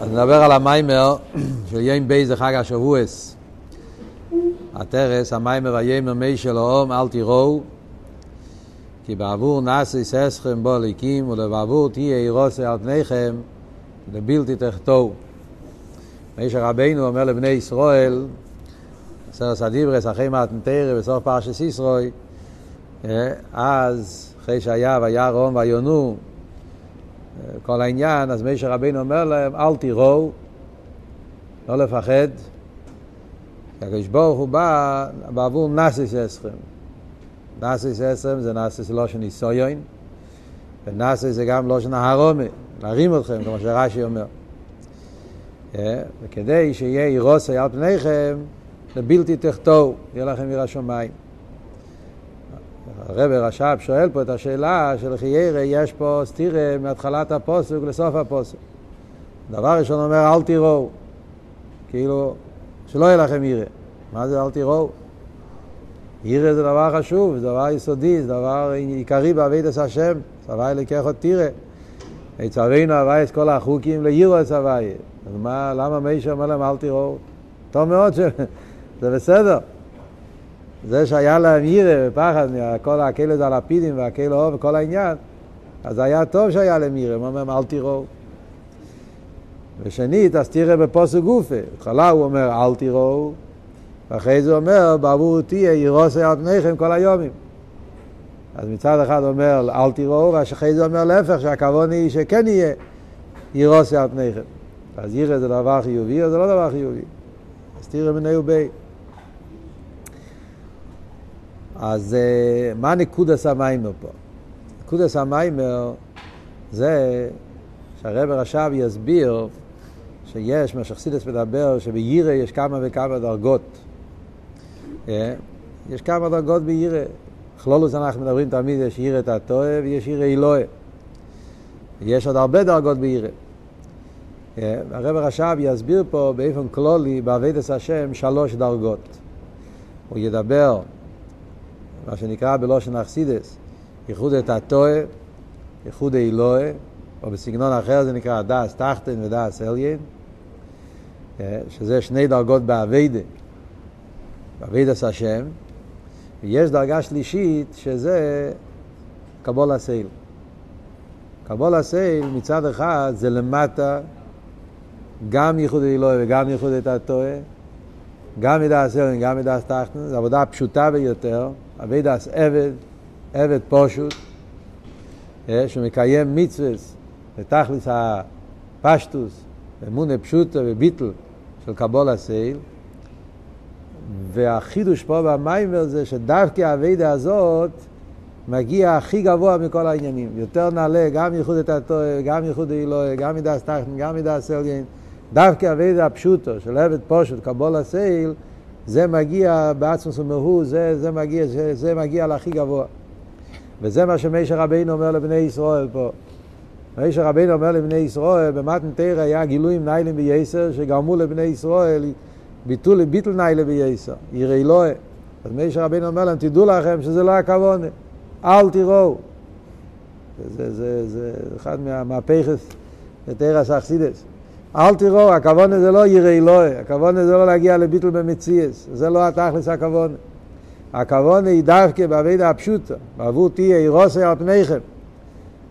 אז נדבר על המאמר של יום ב' דחג השבועות. עטר"ת, המאמר ויאמר משה אל העם, אל תיראו, כי לבעבור נסות אתכם בא האלוקים, ובעבור תהיה יראתו על פניכם, לבלתי תחטאו. משה רבנו אומר לבני ישראל, עשרת הדברות, אחרי מתן תורה, בסוף פרשת יתרו, אז, אחרי שהיה וירא העם וינועו, כל העניין, אז מישר רבינו אומר להם, אל תיראו, לא לפחד, כי הקדוש ברוך הוא בא בעבור נאסיס אסכם. נאסיס אסכם זה נאסיס לא של ניסויון, ונאסיס זה גם לא של נהרומה, להרים אתכם, כמו שרש"י אומר. וכדי שיהיה אירוסי על פניכם, לבלתי תחתו, יהיה לכם עיר השמיים. הרב רש"ב שואל פה את השאלה של חיירה, יש פה סתירה מהתחלת הפוסק לסוף הפוסק. דבר ראשון אומר, אל תראו, כאילו, שלא יהיה לכם ירא. מה זה אל תראו? ירא זה דבר חשוב, זה דבר יסודי, זה דבר עיקרי בעבידת השם, צוואי לקח עוד תירא. צווינו הווי את כל החוקים לירו את מה, למה מישהו אומר להם אל תראו? טוב מאוד. זה בסדר. זה שהיה להם ירא ופחד מכל הכלא הלפידים והכלא אור וכל העניין, אז היה טוב שהיה להם ירא, הוא אומר, אל תראו. ושנית, אז תראה בפוסק גופה. בהתחלה הוא אומר, אל תראו, ואחרי זה הוא אומר, בעבור תהיה ירוסי על פניכם כל היומים. אז מצד אחד אומר, אל תראו, ואחרי זה אומר להפך, שהכוון היא שכן יהיה ירוסי על פניכם. אז ירא זה דבר חיובי או זה לא דבר חיובי? אז תראה מני ובי. אז מה נקודס המיימר פה? נקודס המיימר זה שהרב רש"ב יסביר שיש, מה שחסידס מדבר, שבירא יש כמה וכמה דרגות. יש כמה דרגות בירא. בכלולוס אנחנו מדברים תמיד, יש ירא תתוה ויש ירא אלוהה. יש עוד הרבה דרגות בירא. הרב רש"ב יסביר פה באופן כלולי, בעבודת השם, שלוש דרגות. הוא ידבר מה שנקרא בלושן אכסידס, ייחוד את הטועה, ייחוד האלוהה, או בסגנון אחר זה נקרא דאס תחתן ודאס עליין, שזה שני דרגות באביידה, באביידס השם, ויש דרגה שלישית שזה קבלת עול. קבלת עול מצד אחד זה למטה גם ייחודא עילאה וגם ייחודא תתאה, גם דעת עליון, גם דעת תחתון, זו עבודה פשוטה ביותר, עבודת עבד, עבד פשוט, שמקיים מצווה בתכלית הפשיטות, אמונה פשוטה וביטל של קבלת עול, והחידוש פה במאמר זה שדווקא העבודה הזאת מגיע הכי גבוה מכל העניינים. יותר נעלה, גם ייחודא תתאה, גם ייחודא עילאה, גם מדעת תחתון, גם מדעת עליון. דווקא העבודה הפשוטה של עבד פשוט, קבלת עול, זה מגיע בעצמות ומהות, זה, זה, מגיע, זה, זה מגיע להכי גבוה. וזה מה שמשה רבינו אומר לבני ישראל פה. משה רבינו אומר לבני ישראל, במתן תורה היה גילויים נעלים ביותר, שגרמו לבני ישראל ביטול ביטל נעלה ביותר, יראה עילאה. אז מישר רבינו אומר להם, תדעו לכם שזה לא הכוונה, אל תראו. זה, זה, זה, זה אחד מהמהפכס לתרא סאכסידס. אל תראו, הכוונה זה לא ירא אלוהי, הכוונה זה לא להגיע לביטול במציאס, זה לא התכלס הכוונה. הכוונה היא דווקא בעבידה הפשוטה, בעבור תהיה אירוסי על פניכם.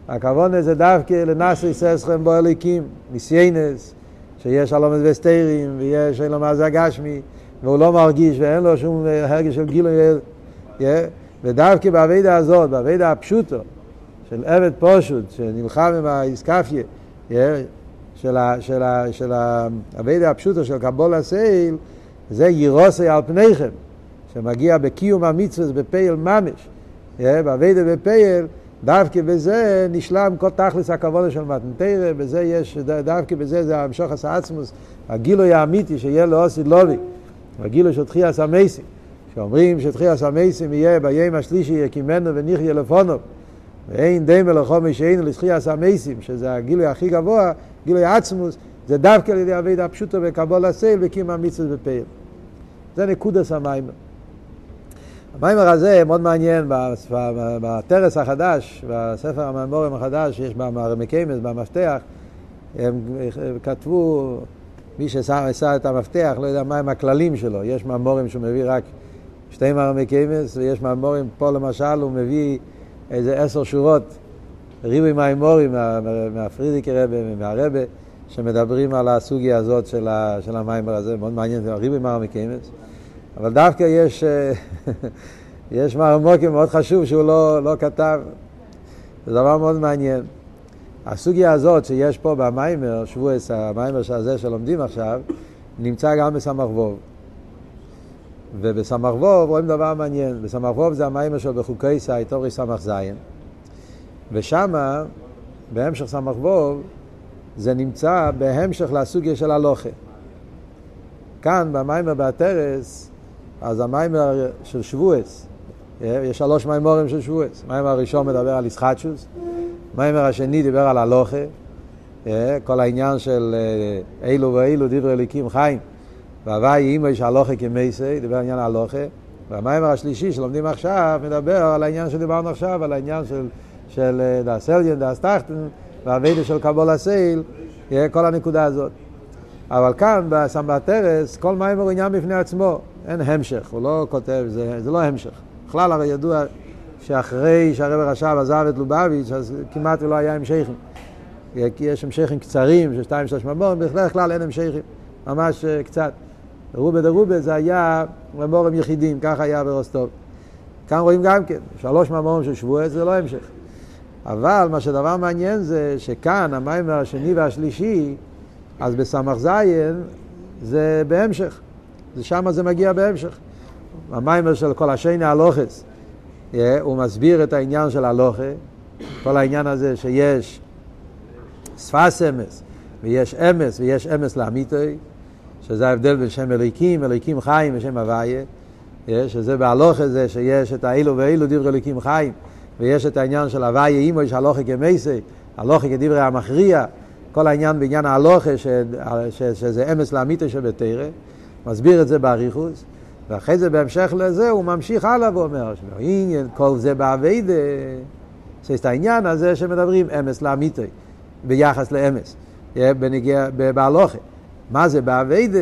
הכוונה זה דווקא לנסי ססכם בו אליקים, ניסיינס, שיש אלומס וסתירים, ויש אין לו מה זה הגשמי, והוא לא מרגיש ואין לו שום הרגש של גילוי, ודווקא בעבידה הזאת, בעבידה הפשוטה, של עבד פושוט, שנלחם עם האיסקפיה, של, ה, של, ה, של האביידה הפשוטו של קבול הסייל, זה יירוסי על פניכם, שמגיע בקיום המצווה בפייל ממש, באביידה בפייל, דווקא בזה נשלם כל תכלס הכבוד של מתנתרא, בזה יש, דווקא בזה זה המשוך הסעצמוס, הגילוי האמיתי שיהיה לעתיד לבוא, הגילוי של תחיית המתים, שאומרים שתחיית המתים יהיה ביום השלישי יקימנו ונחיה לפניו, ואין דומה לך מושיענו לתחיית המתים, שזה הגילוי הכי גבוה, גילוי עצמות, זה דווקא על ידי עבודה הפשוטה וקבלת עול וקיום המצווה בפועל. זה נקודת המאמר. המאמר הזה מאוד מעניין בעטר"ת החדש, בספר המאמרים החדש, שיש במקומות, במפתח, הם כתבו, מי שעשה את המפתח, לא יודע מהם הכללים שלו. יש מאמורים שהוא מביא רק שתי מרמי קיימס, ויש מאמורים, פה למשל הוא מביא איזה עשר שורות, ריבוי מהאמורים מהפרידיקי רבה, מהרבה, שמדברים על הסוגיה הזאת של, ה, של המים הזה, מאוד מעניין, ריבוי קיימס. אבל דווקא יש, יש מרמוקים מאוד חשוב שהוא לא, לא כתב. זה דבר מאוד מעניין. הסוגיה הזאת שיש פה במיימר, שבועס, המיימר הזה שלומדים עכשיו, נמצא גם בסמ"ך. ובסמ"ך רואים דבר מעניין. בסמ"ך זה המיימר שלו בחוקי סייטורי סמ"ך זין. ושמה, בהמשך סמ"ך ווב, זה נמצא בהמשך לסוגיה של הלוכה. כאן, במיימר באתרס, אז המיימר של שבועס, יש שלוש מאמרים של שבועות. המאמר הראשון מדבר על ישחטשוס, המאמר השני דיבר על הלכה, כל העניין של אלו ואלו דברי אלוקים חיים. והוואי אימו יש הלכה כמותי, דיבר על עניין הלכה. והמאמר השלישי שלומדים עכשיו מדבר על העניין שדיברנו עכשיו, על העניין של, של דאס אליין, דאס טחטן, והאביידה של קבול הסייל, כל הנקודה הזאת. אבל כאן, בסמבטרס, כל מאמר הוא עניין בפני עצמו, אין המשך, הוא לא כותב, זה, זה לא המשך. בכלל הרי ידוע שאחרי שהרב רש"ב עזב את לובביץ', אז כמעט לא היה המשכים. כי יש המשכים קצרים, של שתיים שלוש ממורים, בדרך כלל אין המשכים, ממש קצת. רובה דרובה זה היה ממורים יחידים, ככה היה ברוסטוב. כאן רואים גם כן, שלוש ממורים של שבועי זה לא המשך. אבל מה שדבר מעניין זה שכאן, המיימר השני והשלישי, אז בסמ"ך זין זה בהמשך. זה שמה זה מגיע בהמשך. המיימר של כל השני הלוחס, הוא מסביר את העניין של הלוכה, כל העניין הזה שיש שפס אמס ויש אמס ויש אמס לאמיתוי, שזה ההבדל בין שם אליקים, אליקים חיים ושם הוויה, שזה בהלוכה זה שיש את האילו ואילו דברי אליקים חיים, ויש את העניין של הוויה יש הלוכה כמייסי, הלוכה כדברי המכריע, כל העניין בעניין ההלוכה, ש... ש... שזה אמס לאמיתוי שבתרא, מסביר את זה באריכוס. ואחרי זה בהמשך לזה הוא ממשיך הלאה ואומר, עניין כל זה באביידה, שיש את העניין הזה שמדברים אמס לאמיתי, ביחס לאמס, בנגיע, בהלוכה. מה זה באביידה?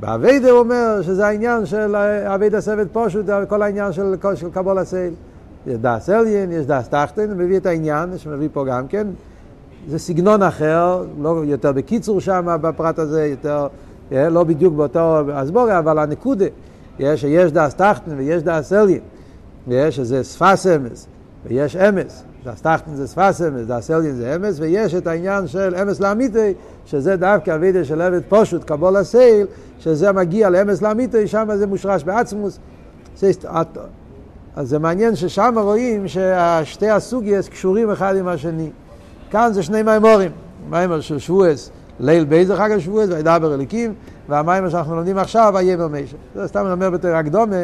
באביידה הוא אומר שזה העניין של אביידה סבט פושוט, כל העניין של, של קבול הסייל. יש דעת עליון, יש דעת תחתון, מביא את העניין, שמביא פה גם כן. זה סגנון אחר, לא יותר בקיצור שם בפרט הזה, יותר, לא בדיוק באותו הסברה, אבל הנקודה. יש שיש דעת תחתון ויש דעת עליון, ויש שזה שפת אמת ויש אמת, דעת תחתון זה שפת אמת, דעת עליון זה אמת, ויש את העניין של אמת לאמיתו, שזה דווקא העבודה של עבד פשוט, קבלת עול, שזה מגיע לאמת לאמיתו, שם זה מושרש בעצמות. אז זה מעניין ששם רואים ששתי הסוגייס קשורים אחד עם השני. כאן זה שני מימורים, מימור של שבועס, ליל בייזר חג השבועס, וידבר אליקים, והמים שאנחנו לומדים עכשיו, ויאמר מישר. זה סתם אני אומר בתור הקדומה,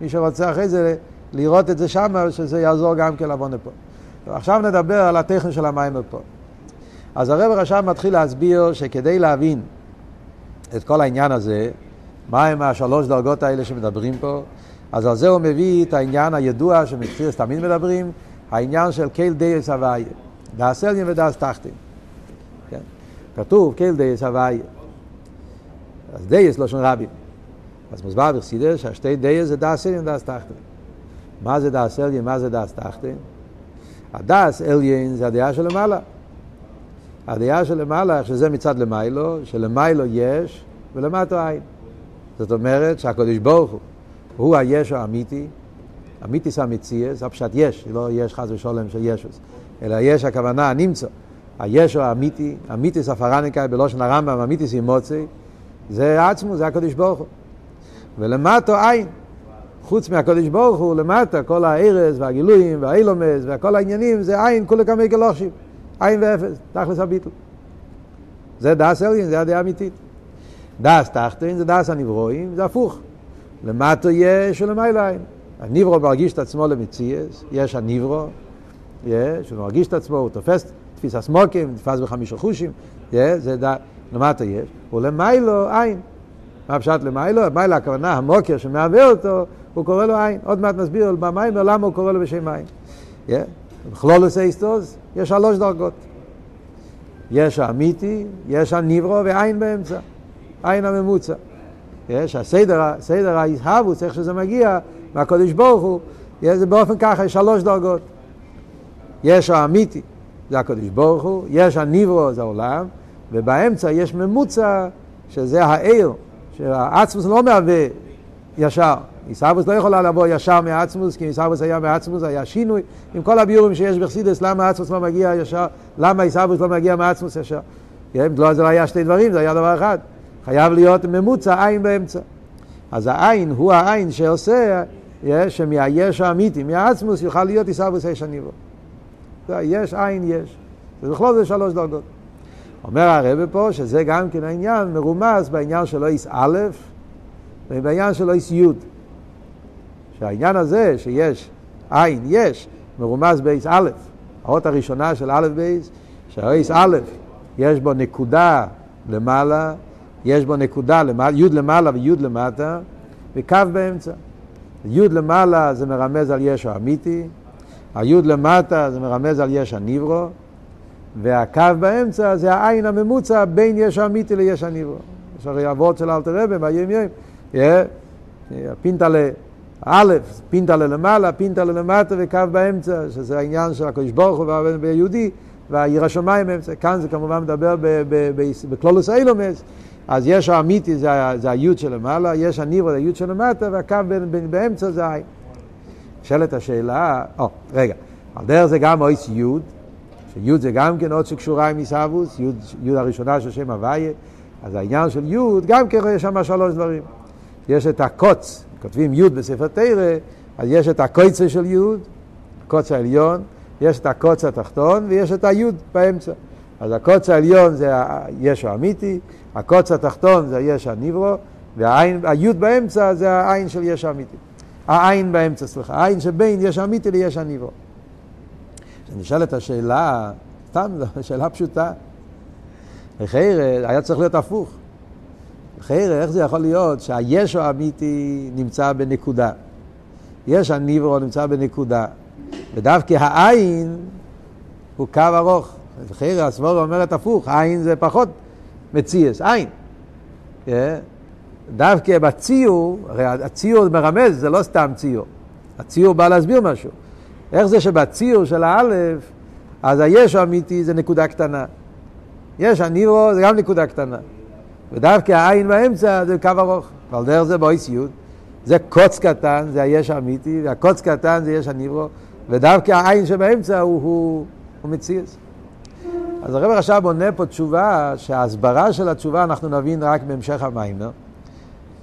מי שרוצה אחרי זה לראות את זה שם, שזה יעזור גם כן לבוא לפה. עכשיו נדבר על הטכן של המים פה. אז הרב עכשיו מתחיל להסביר שכדי להבין את כל העניין הזה, מהם השלוש דרגות האלה שמדברים פה, אז על זה הוא מביא את העניין הידוע שבקיצור תמיד מדברים, העניין של קל דעות הוויה, דעת עליון ודעת תחתון. כן? כתוב קל דעות הוויה. אז דעות לשון רבים. אז מוסבר בחסידות שהשתי דעות זה דעת עליון ודעת תחתון. מה זה דעת עליון, מה זה דעת תחתון? הדעת עליון זה הדעה של למעלה. הדעה של למעלה, שזה מצד למעלה, שלמעלה יש ולמטו אין. זאת אומרת שהקדוש ברוך הוא, הוא היש האמיתי, אמיתיס המציאס, הפשט יש, לא יש חס ושלום של ישוס, אלא יש הכוונה הנמצא, הישו האמיתי, אמיתיס הפרניקאי בלושן הרמב"ם, אמיתיס אימוצי, זה עצמו, זה הקדוש ברוך הוא. ולמטו אין. חוץ מהקדוש ברוך הוא, למטה, כל הארז והגילויים והאילומס וכל העניינים, זה אין כולי כמי גלושים. אין ואפס, תכלית הביטול. זה דעת עליון, זה הדעה האמיתית. דעת תחתון זה דעת הנבראים, זה הפוך. למטה יש ולמעלה אין. הנברא מרגיש את עצמו למציאות, יש הנברא, יש, הוא מרגיש את עצמו, הוא תופס תפיסת מקום, תופס בחמישה חושים, זה דעת. למטה יש, ולמעלה אין. מה פשט למעלה? למעלה הכוונה, המקור שמהווה אותו, הוא קורא לו אין. עוד מעט מסביר במאמר למה הוא קורא לו בשם אין. בכלולוס אייסטוס יש שלוש דרגות. יש האמיתי, יש הניברו ועין באמצע, עין הממוצע. יש הסדר, סדר ההתהוות, איך שזה מגיע מהקודש ברוך הוא, זה באופן ככה, יש שלוש דרגות. יש האמיתי, זה הקודש ברוך הוא, יש הניברו, זה העולם, ובאמצע יש ממוצע, שזה העיר, שהעצמוס לא מהווה ישר. עיסאוווס לא יכולה לבוא ישר מעצמוס, כי עיסאוווס היה מעצמוס, היה שינוי. עם כל הביורים שיש בחסידס, למה עצמוס לא מגיע ישר, למה עיסאוווס לא מגיע מעצמוס ישר. לא, זה לא היה שתי דברים, זה היה דבר אחד. חייב להיות ממוצע עין באמצע. אז העין הוא העין שעושה, שמהיש האמיתי, מהעצמוס, יוכל להיות עיסאוווס איש הניבו. יש עין יש. ובכלול זה שלוש דרגות. אומר הרב פה שזה גם כן העניין מרומז בעניין של איס א' ובעניין של איס י'. שהעניין הזה שיש עין, יש, מרומז באיס א', האות הראשונה של א' בייס, שהאיס א', יש בו נקודה למעלה, יש בו נקודה י' למעלה וי' למטה, וקו באמצע. י' למעלה זה מרמז על יש האמיתי, הי' למטה זה מרמז על יש הניברו, והקו באמצע זה העין הממוצע בין יש האמיתי ליש הניברו. יש הרי אבות של אלתר רבי, ביום יום, פינטלה א', פינטלה למעלה, פינטלה למטה וקו באמצע, שזה העניין של הקדוש ברוך הוא והיהודי, והעיר השמיים באמצע. כאן זה כמובן מדבר בקלולוס אילומס, אז יש האמיתי, זה, זה היוד שלמעלה, יש הניברו, זה היוד שלמטה, והקו בין, בין, באמצע זה העין. נשאלת השאלה, או, רגע, על דרך זה גם אויס יוד, שיוד זה גם כן עוד שקשורה עם עיסאוווס, יוד, יוד הראשונה של שם הוויה, אז העניין של יוד, גם כן יש שם שלוש דברים. יש את הקוץ, כותבים יוד בספר תרא, אז יש את הקויצה של יוד, הקוץ העליון, יש את הקוץ התחתון ויש את היוד באמצע. אז הקוץ העליון זה היש האמיתי, הקוץ התחתון זה היש הניברו, והיוד באמצע זה העין של יש האמיתי. העין באמצע, סליחה, העין שבין יש האמיתי ליש הניברו. כשנשאלת השאלה, סתם, שאלה פשוטה. לחיירה היה צריך להיות הפוך. לחיירה, איך זה יכול להיות שהישו האמיתי נמצא בנקודה? יש הניברו נמצא בנקודה, ודווקא העין הוא קו ארוך. לחיירה הסבורה אומרת הפוך, עין זה פחות מציאס, עין. Yeah. דווקא בציור, הרי הציור מרמז, זה לא סתם ציור. הציור בא להסביר משהו. איך זה שבציור של האלף, אז היש האמיתי זה נקודה קטנה. יש הנירו זה גם נקודה קטנה. ודווקא העין באמצע זה קו ארוך. ועל דרך זה באיסיות, זה קוץ קטן, זה היש האמיתי, והקוץ קטן זה יש הנירו, ודווקא העין שבאמצע הוא, הוא, הוא מציאס. אז הרב עכשיו בונה פה תשובה, שההסברה של התשובה אנחנו נבין רק בהמשך המים, לא?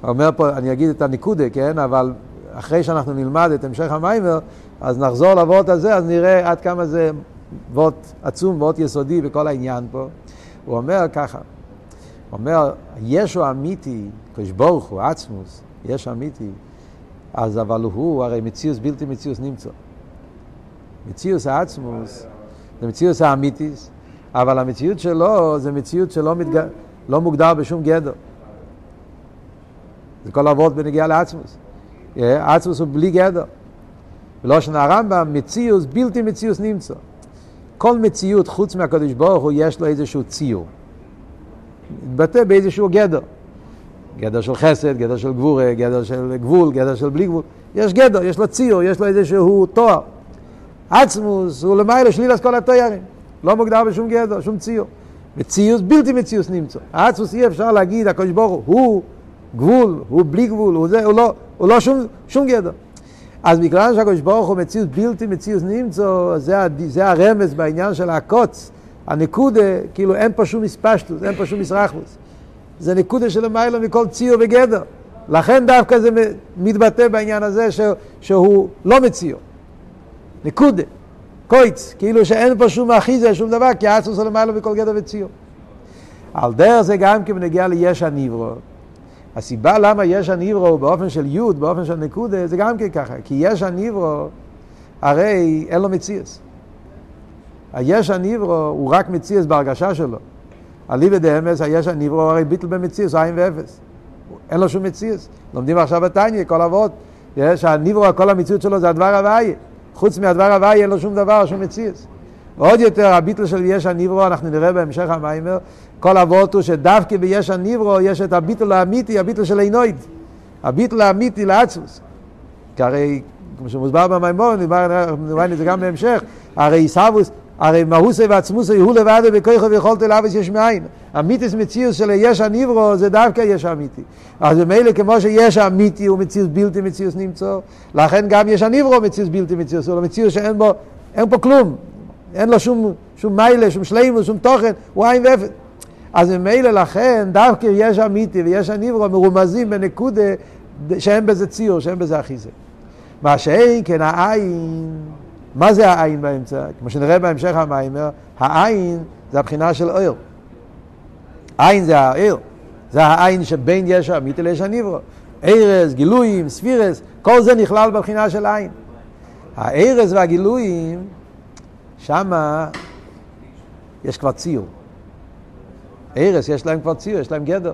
אומר פה, אני אגיד את הניקודה, כן? אבל אחרי שאנחנו נלמד את המשך המיימר, אז נחזור לוורט הזה, אז נראה עד כמה זה וורט עצום, וורט יסודי בכל העניין פה. הוא אומר ככה, הוא אומר, ישו אמיתי, קדוש ברוך הוא, עצמוס, יש אמיתי, אז אבל הוא, הרי מציאוס בלתי מציאוס נמצא. מציאוס העצמוס זה מציאוס האמיתיס, אבל המציאות שלו זה מציאות שלא מתג... לא מוגדר בשום גדר. זה כל אבות בנגיעה לעצמוס. עצמוס הוא בלי גדר. בלושן הרמב"ם, מציאוס בלתי מציאוס נמצא. כל מציאות חוץ מהקדוש ברוך הוא יש לו איזשהו ציור. מתבטא באיזשהו גדר. גדר של חסד, גדר של גבורה, גדר של גבול, גדר של בלי גבול. יש גדר, יש לו ציור, יש לו איזשהו תואר. עצמוס הוא למעלה שלילת כל התוארים. לא מוגדר בשום גדר, שום ציור. מציאוס בלתי מציאוס נמצא. עצמוס אי אפשר להגיד, הקדוש ברוך הוא גבול, הוא בלי גבול, הוא, זה, הוא לא, הוא לא שום, שום גדר. אז בגלל שהקדוש ברוך הוא מציאות בלתי מציאות נמצא, זה, זה הרמז בעניין של הקוץ, הנקודה, כאילו אין פה שום מספשטוס, אין פה שום מסרחלוס. זה נקודה של המילה מכל ציור וגדר. לכן דווקא זה מתבטא בעניין הזה ש, שהוא לא מציור. נקודה, קויץ, כאילו שאין פה שום אחיזה, שום דבר, כי האצוס הוא למעלה מכל גדר וציור. על דרך זה גם כן נגיע ליש הניברו. הסיבה למה יש הניברו באופן של יוד, באופן של נקודה, זה גם כן ככה. כי יש הניברו, הרי אין לו מציאס. היש הניברו הוא רק מציאס בהרגשה שלו. אליבא דאמס, היש הניברו הרי ביטל במציאס, עין ואפס. אין לו שום מציאס. לומדים עכשיו בתניא, כל אבות. יש הניברו, כל המציאות שלו זה הדבר הוויה. חוץ מהדבר הוויה אין לו שום דבר, שום מציאס. ועוד יותר הביטל של יש הניברו, אנחנו נראה בהמשך המיימר, כל אבות הוא שדווקא ביש הניברו יש את הביטל האמיתי, הביטל של עינויד. הביטל האמיתי לעצמוס. כי הרי, כמו שמוסבר במימון, נראה את זה גם בהמשך, הרי עיסאוווס, הרי מהוסי ועצמוסי הוא לבד בכוחו ויכולת לאבס יש מאין. המיתיס מציאוס של יש הניברו זה דווקא יש אמיתי. אז ממילא כמו שיש אמיתי הוא מציאוס בלתי מציאוס נמצא, לכן גם יש הניברו מציאוס בלתי מציאוס, הוא מציאוס שאין בו, אין פה כלום, אין לו שום, שום מיילה, שום שלימוס, שום תוכן, הוא עין ואפס. אז ממילא לכן דווקא יש אמיתי ויש הניברו מרומזים בנקודה שאין בזה ציור, שאין בזה אחיזה. מה שאין כן העין, מה זה העין באמצע? כמו שנראה בהמשך המיימר, העין זה הבחינה של אויר. עין זה האיר, זה העין שבין יש אמיתי ליש הניברו. ארז, גילויים, ספירס, כל זה נכלל בבחינה של עין. הארז והגילויים, שמה יש כבר ציור. ארז יש להם כבר ציור, יש להם גדר.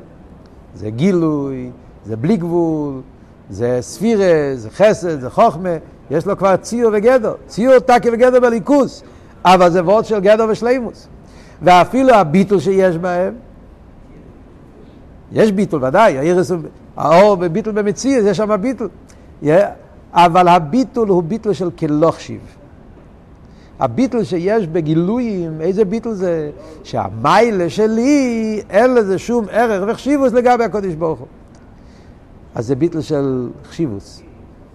זה גילוי, זה בלי גבול, זה ספירה, זה חסד, זה חוכמה, יש לו כבר ציור וגדר. ציור תקי וגדר בליכוס, אבל זה וורד של גדר ושלימוס. ואפילו הביטול שיש בהם, יש ביטול ודאי, האירס, האור בביטול במציאות, יש שם ביטול. אבל הביטול הוא ביטול של כלוכשיב. הביטול שיש בגילויים, איזה ביטול זה? שהמיילה שלי, אין לזה שום ערך וחשיבוס לגבי הקודש ברוך הוא. אז זה ביטל של חשיבוס,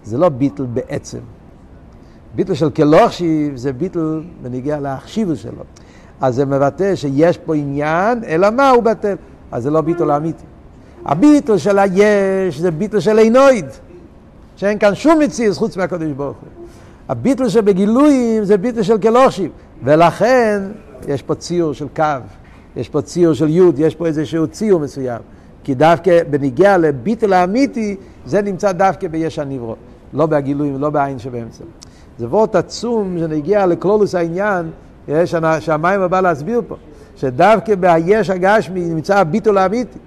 זה לא ביטל בעצם. ביטל של כלוכשיב זה ביטל בניגיע לחשיבוס שלו. אז זה מבטא שיש פה עניין, אלא מה הוא בטל? אז זה לא ביטל אמיתי. הביטל של היש זה ביטל של עינויד, שאין כאן שום מציאות חוץ מהקודש ברוך הוא. הביטל שבגילויים זה ביטל של כלוכשיב, ולכן יש פה ציור של קו, יש פה ציור של יוד, יש פה איזשהו ציור מסוים. כי דווקא בניגיע לביטל האמיתי, זה נמצא דווקא ביש הנברו, לא בהגילויים, לא בעין שבאמצע. זה וורט עצום שנגיע לכלולוס העניין, שהמים הבא להסביר פה, שדווקא ביש הגשמי נמצא הביטול האמיתי.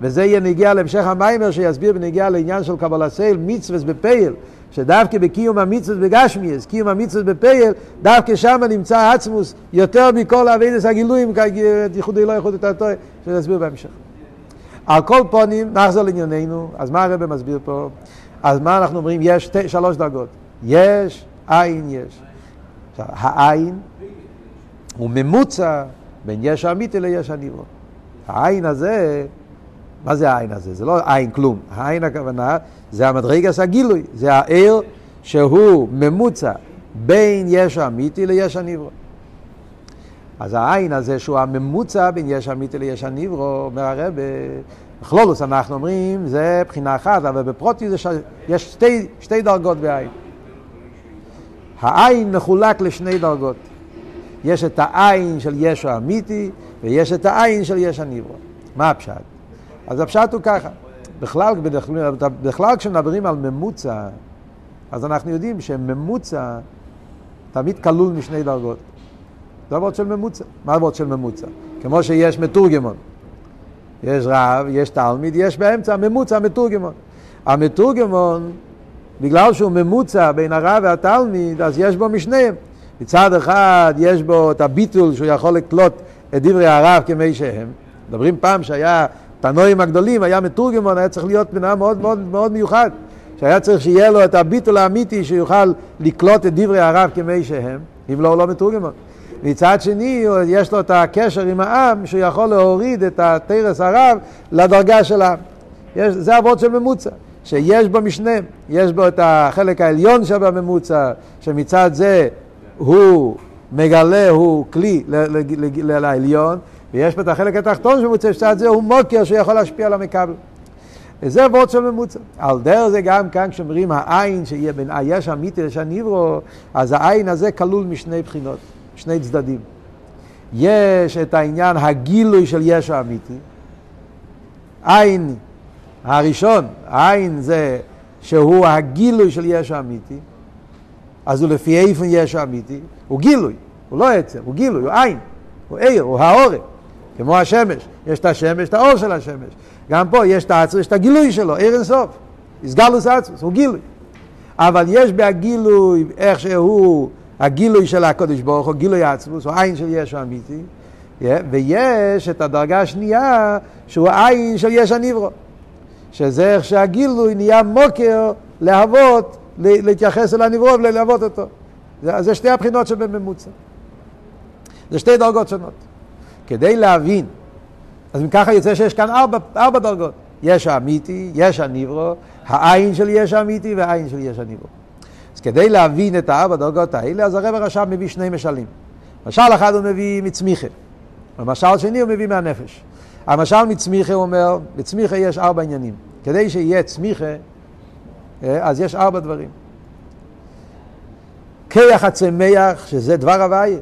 וזה יהיה נגיע להמשך המיימר שיסביר בנגיע לעניין של קבלה סייל, מצווה בפייל, שדווקא בקיום המצווה בגשמיאס, קיום המצווה בפייל, דווקא שם נמצא עצמוס יותר מכל אבידס הגילויים, ייחודי לא ייחודי את הטוי, שנסביר בהמשך. על כל פונים, נחזור לענייננו, אז מה הרב מסביר פה? אז מה אנחנו אומרים? יש שתי, שלוש דרגות. יש, עין יש. העין הוא ממוצע בין יש האמיתי ליש הניברו. העין הזה, מה זה העין הזה? זה לא עין כלום. העין הכוונה זה המדרגס הגילוי, זה העיר שהוא ממוצע בין יש האמיתי ליש הניברו. אז העין הזה שהוא הממוצע בין יש אמיתי ליש הניברו, אומר הרב, בכלולוס אנחנו אומרים, זה בחינה אחת, אבל בפרוטי זה ש... יש שתי, שתי דרגות בעין. העין מחולק לשני דרגות. יש את העין של יש האמיתי, ויש את העין של יש הניברו. מה הפשט? אז הפשט הוא ככה, בכלל, בכלל כשמדברים על ממוצע, אז אנחנו יודעים שממוצע תמיד כלול משני דרגות. זה אבות של ממוצע. מה אבות של ממוצע? כמו שיש מתורגמון. יש רב, יש תלמיד, יש באמצע ממוצע מתורגמון. המתורגמון, בגלל שהוא ממוצע בין הרב והתלמיד, אז יש בו משניהם. מצד אחד יש בו את הביטול שהוא יכול לקלוט את דברי הרב כמי שהם. מדברים פעם שהיה תנועים הגדולים, היה מתורגמון, היה צריך להיות בן מאוד מאוד מאוד מיוחד. שהיה צריך שיהיה לו את הביטול האמיתי שיוכל לקלוט את דברי הרב כמי שהם, אם לא, הוא לא מתורגמון. מצד שני, יש לו את הקשר עם העם, שהוא יכול להוריד את התרס הרב לדרגה של העם. יש, זה אבות של ממוצע, שיש בו משנה, יש בו את החלק העליון שבממוצע, שמצד זה הוא מגלה, הוא כלי לעליון, ויש פה את החלק התחתון של ממוצע, שמצד זה הוא מוקר שיכול להשפיע על המקבל. וזה אבות של ממוצע. על דרך זה גם כאן כשאומרים העין בין היש אמיתי לשניברו, אז העין הזה כלול משני בחינות. שני צדדים. יש את העניין הגילוי של יש האמיתי. עין הראשון, העין זה שהוא הגילוי של יש האמיתי, אז הוא לפי איפה יש האמיתי, הוא גילוי, הוא לא עצר, הוא גילוי, הוא עין, הוא עיר, הוא העורק, כמו השמש, יש את השמש, את האור של השמש. גם פה יש את העצר, יש את הגילוי שלו, עיר אינסוף, הסגלוס עצמוס, הוא גילוי. אבל יש בהגילוי איך שהוא הגילוי של הקודש ברוך הוא, גילוי העצמוס, הוא עין של ישו אמיתי, ויש את הדרגה השנייה, שהוא עין של יש הנברו, שזה איך שהגילוי נהיה מוקר להוות, להתייחס אל הנברו וללוות אותו. זה, זה שתי הבחינות שבממוצע. זה שתי דרגות שונות. כדי להבין, אז אם ככה יוצא שיש כאן ארבע, ארבע דרגות. יש האמיתי, יש הנברו, העין של יש האמיתי והעין של יש הנברו. כדי להבין את הארבע דרגות האלה, אז הרב הרשם מביא שני משלים. משל אחד הוא מביא מצמיחה, ומשל שני הוא מביא מהנפש. המשל מצמיחה הוא אומר, בצמיחה יש ארבע עניינים. כדי שיהיה צמיחה, אה, אז יש ארבע דברים. כיח הצמח, שזה דבר הוויה.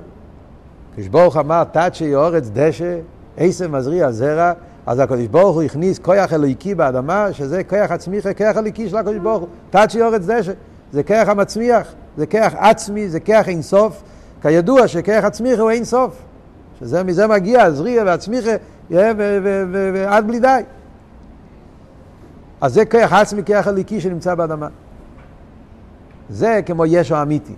כשברוך אמר, תצ'י אורץ דשא, עשם מזריע זרע, אז הקדוש ברוך הוא הכניס כוח אלוהיקי באדמה, שזה כוח הצמיחה, כוח אלוהיקי של הקדוש ברוך הוא. תצ'י אורץ דשא, זה כוח המצמיח, זה כוח עצמי, זה כוח אינסוף. כידוע שכוח הצמיחה הוא אינסוף. שזה מזה מגיע הזריע והצמיחה ועד בלי די. אז זה כוח עצמי, כוח אלוהיקי שנמצא באדמה. זה כמו ישו אמיתי.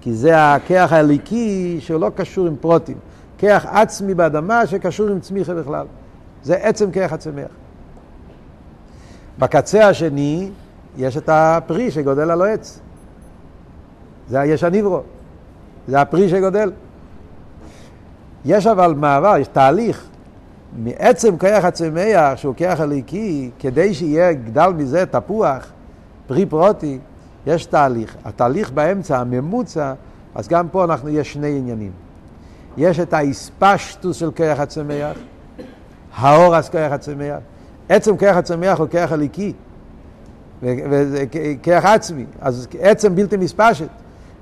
כי זה הכיח הליקי שלא קשור עם פרוטים. כיח עצמי באדמה שקשור עם צמיחה בכלל. זה עצם כיח הצמח. בקצה השני יש את הפרי שגודל על העץ. זה יש הניברו. זה הפרי שגודל. יש אבל מעבר, יש תהליך. מעצם כיח הצמח, שהוא כיח הליקי, כדי שיהיה גדל מזה תפוח, פרי פרוטי, יש תהליך. התהליך באמצע, הממוצע, אז גם פה אנחנו, יש שני עניינים. יש את האספשטוס של כרך הצמח, האורס כרך הצמח. עצם כרך הצמח הוא כרך הליקי, כרך עצמי, אז עצם בלתי מספשת.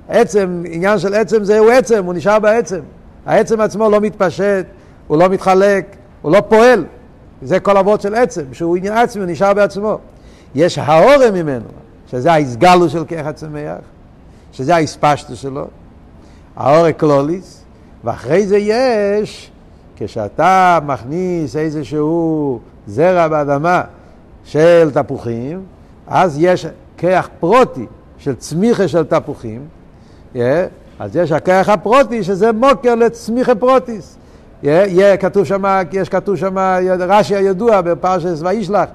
עצם, עניין של עצם זה הוא עצם, הוא נשאר בעצם. העצם עצמו לא מתפשט, הוא לא מתחלק, הוא לא פועל. זה כל אבות של עצם, שהוא עניין עצמי, הוא נשאר בעצמו. יש האורם ממנו, שזה ההסגלו של כרך הצמח, שזה האספשטוס שלו, האור אקלוליס, ואחרי זה יש, כשאתה מכניס איזשהו זרע באדמה של תפוחים, אז יש כיח פרוטי של צמיחה של תפוחים, yeah, אז יש הכיח הפרוטי שזה מוקר לצמיחה פרוטיס. Yeah, yeah, כתוב שם, יש כתוב שם, רש"י הידוע בפרשת וישלח,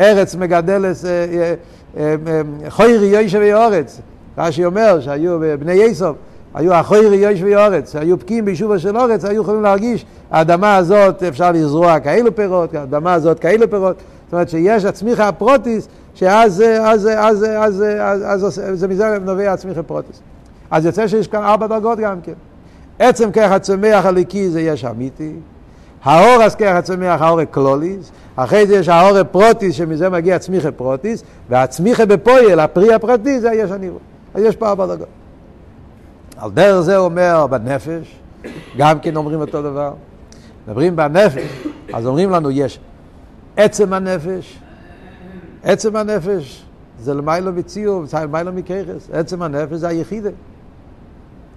ארץ מגדלת, אה, אה, אה, חוירי יוישב אורץ. רש"י אומר שהיו בני יסוף, היו אחוירי יויש ויורץ, היו פקיעים ביישובו של אורץ, היו יכולים להרגיש, האדמה הזאת אפשר לזרוע כאלו פירות, האדמה הזאת כאלו פירות, זאת אומרת שיש הצמיחה הפרטית, שאז אז, אז, אז, אז, אז, זה מזה נובע הצמיחה הפרטית. אז יוצא שיש כאן ארבע דרגות גם כן. עצם כוח הצומח האלוקי זה יש אמיתי, האור אז כוח הצומח האור כללית, אחרי זה יש האור פרטית שמזה מגיע צמיחה פרטית, והצמיחה בפועל, הפרי הפרטי זה יש הנברא. אז יש פה ארבע דרגות. על דרך זה אומר בנפש, גם כן אומרים אותו דבר. מדברים בנפש, אז אומרים לנו יש עצם הנפש, עצם הנפש זה למיילו מציאו, זה למיילו מקרס, עצם הנפש זה היחידה.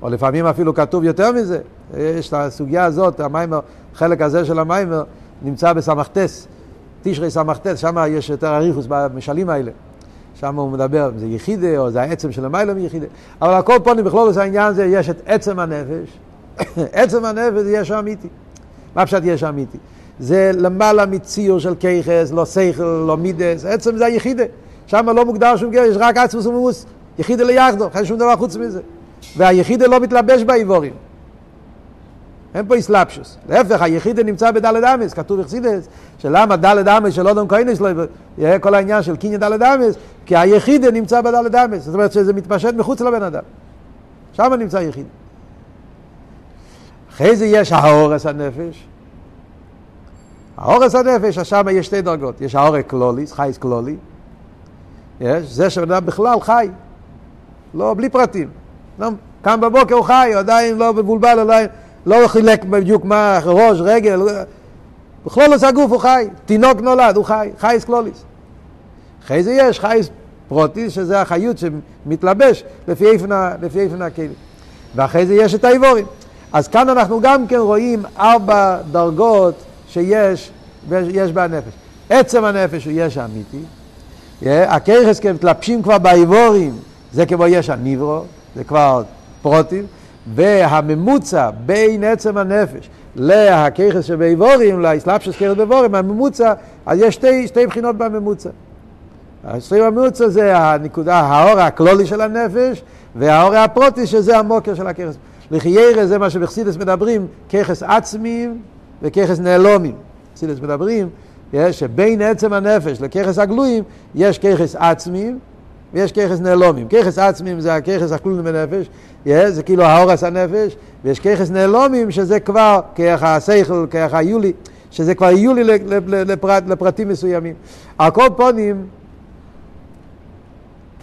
או לפעמים אפילו כתוב יותר מזה, יש את הסוגיה הזאת, המיימר, חלק הזה של המיימר נמצא בסמכתס, תשרי סמכתס, שם יש יותר אריכוס במשלים האלה. שם הוא מדבר אם זה יחידה או זה העצם של המילה מיחידה. אבל הכל פה בכלול העניין זה יש את עצם הנפש. עצם הנפש זה יש אמיתי. מה פשוט יש אמיתי? זה למעלה מציור של כיכס, לא שכל, לא מידס, עצם זה היחידה. שם לא מוגדר שום גר, יש רק עצמוס וממוס. יחידה ליחדו, אין שום דבר חוץ מזה. והיחידה לא מתלבש באיבורים. אין פה איסלאפשוס. להפך, היחידה נמצא בדלת אמס, כתוב אכסידס, שלמה דלת אמס של אודום כהנס לא יהיה כל העניין של קיניה דלת אמס, כי היחידה נמצא בדלת אמס, זאת אומרת שזה מתפשט מחוץ לבן אדם. שם נמצא היחידה. אחרי זה יש הארת הנפש. הארת הנפש, שם יש שתי דרגות. יש הארה כללית, חיות כללי. יש, זה שבן אדם בכלל חי. לא, בלי פרטים. לא, קם בבוקר הוא חי, הוא עדיין לא מבולבל, עדיין... לא חילק בדיוק מה, ראש, רגל, בכללות הגוף הוא חי, תינוק נולד, הוא חי, חיות כללית. אחרי זה יש חיות פרוטיס, שזה החיות שמתלבש לפי איפן הכלים. ואחרי זה יש את האיבורים. אז כאן אנחנו גם כן רואים ארבע דרגות שיש יש בנפש. עצם הנפש הוא יש אמיתי. הכרס מתלבשים כבר באיבורים, זה כמו יש הניברו, זה כבר פרוטים, והממוצע בין עצם הנפש להככס שבאיבורים, לאסלאפשוס ככס באיבורים, הממוצע, אז יש שתי, שתי בחינות בממוצע. השתי הממוצע זה הנקודה, האור הכלולי של הנפש, והאור הפרוטי שזה המוקר של הככס. לחיירה זה מה שבחסידס מדברים, ככס עצמיים וככס נעלומים. בחסידס מדברים שבין עצם הנפש לככס הגלויים יש ככס עצמיים ויש ככס נעלומים. ככס עצמיים זה הככס הכלולים בנפש, זה כאילו האורס הנפש, ויש ככס נעלומים שזה כבר כרך השכל, כרך היולי, שזה כבר יולי לפרט, לפרטים מסוימים. על כל פונים,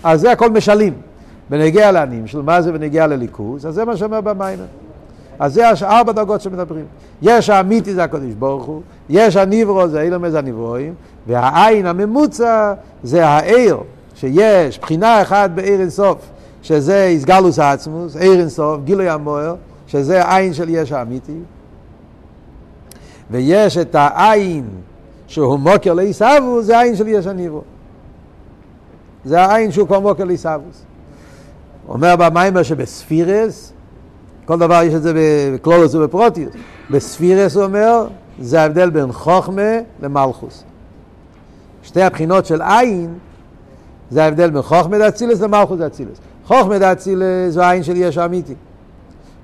אז זה הכל משלים. בנגיע לעניים של מה זה בנגיע לליכוז, אז זה מה שאומר במים. אז זה ארבע דרגות שמדברים. יש האמיתי זה הקדוש ברוך הוא, יש הניברו זה אילום איזה הנברואים, והעין הממוצע זה העיר, שיש בחינה אחת בעיר אינסוף, שזה איסגלוס העצמוס, עיר אינסוף, גילוי המוער, שזה העין של יש האמיתי. ויש את העין שהוא מוקר לעיסאוו, זה העין של יש הניברו. זה העין שהוא כבר מוקר לעיסאוווס. אומר במיימר שבספירס, כל דבר יש את זה בקלולוס ובפרוטיוס. בספירס הוא אומר, זה ההבדל בין חוכמה למלכוס. שתי הבחינות של עין, זה ההבדל בין חוכמה דאצילס למלכוס דאצילס. חוכמה דאצילס הוא העין של יש אמיתי.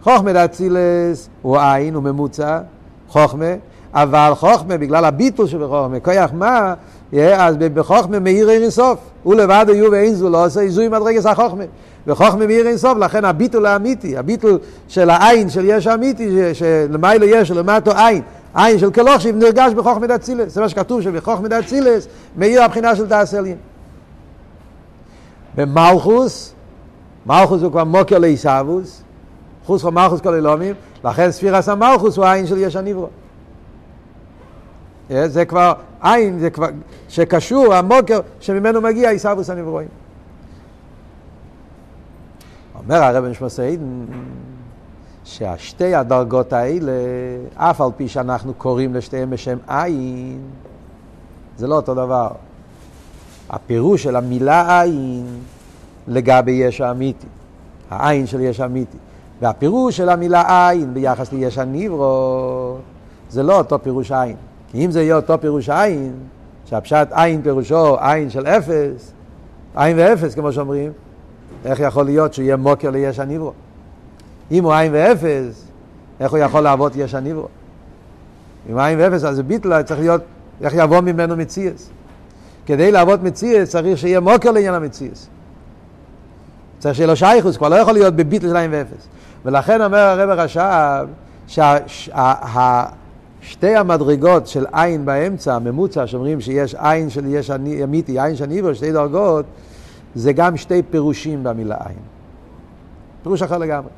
חוכמה דאצילס הוא עין, הוא ממוצע, חוכמה, אבל חוכמה, בגלל הביטול שבחוכמה, כוח מה, אז בחוכמה מאיר אין סוף. הוא לבד היו ואין זו לא עושה איזוי מדרגס החוכמה. וחוכמה מאיר אין סוף, לכן הביטול האמיתי, הביטול של העין של יש אמיתי, שלמיילו יש ולמטו עין, עין של כלוכשיב נרגש בחוכמה דאצילס, זה מה שכתוב שבחוכמה דאצילס מאיר הבחינה של אלין. במלכוס, מלכוס הוא כבר מוקר לעיסאוווס, חוץ from מלכוס כל אילומים, לכן ספירס המלכוס הוא העין של יש הניברו. זה כבר עין, זה כבר, שקשור, המוקר שממנו מגיע עיסאוווס הנברואים. אומר הרב נשמע עידן שהשתי הדרגות האלה, אף על פי שאנחנו קוראים לשתיהם בשם עין, זה לא אותו דבר. הפירוש של המילה עין לגבי יש האמיתי, העין של יש האמיתי, והפירוש של המילה עין ביחס ליש הניברו, זה לא אותו פירוש עין. כי אם זה יהיה אותו פירוש עין, שהפשט עין פירושו עין של אפס, עין ואפס כמו שאומרים, איך יכול להיות שהוא יהיה מוקר ליש הניברו? אם הוא עין ואפס, איך הוא יכול לעבוד יש הניברו? אם עין ואפס אז זה ביטל, צריך להיות, איך יבוא ממנו מציאס? כדי לעבוד מציאס צריך שיהיה מוקר לעניין המציאס. צריך שיהיה לו שייכוס, כבר לא יכול להיות בביטל של עין ואפס. ולכן אומר הרב הרש"ב, שתי המדרגות של עין באמצע, הממוצע, שאומרים שיש עין של יש אמיתי, עין של ניברו, שתי דרגות, זה גם שתי פירושים במילה עין. פירוש אחר לגמרי.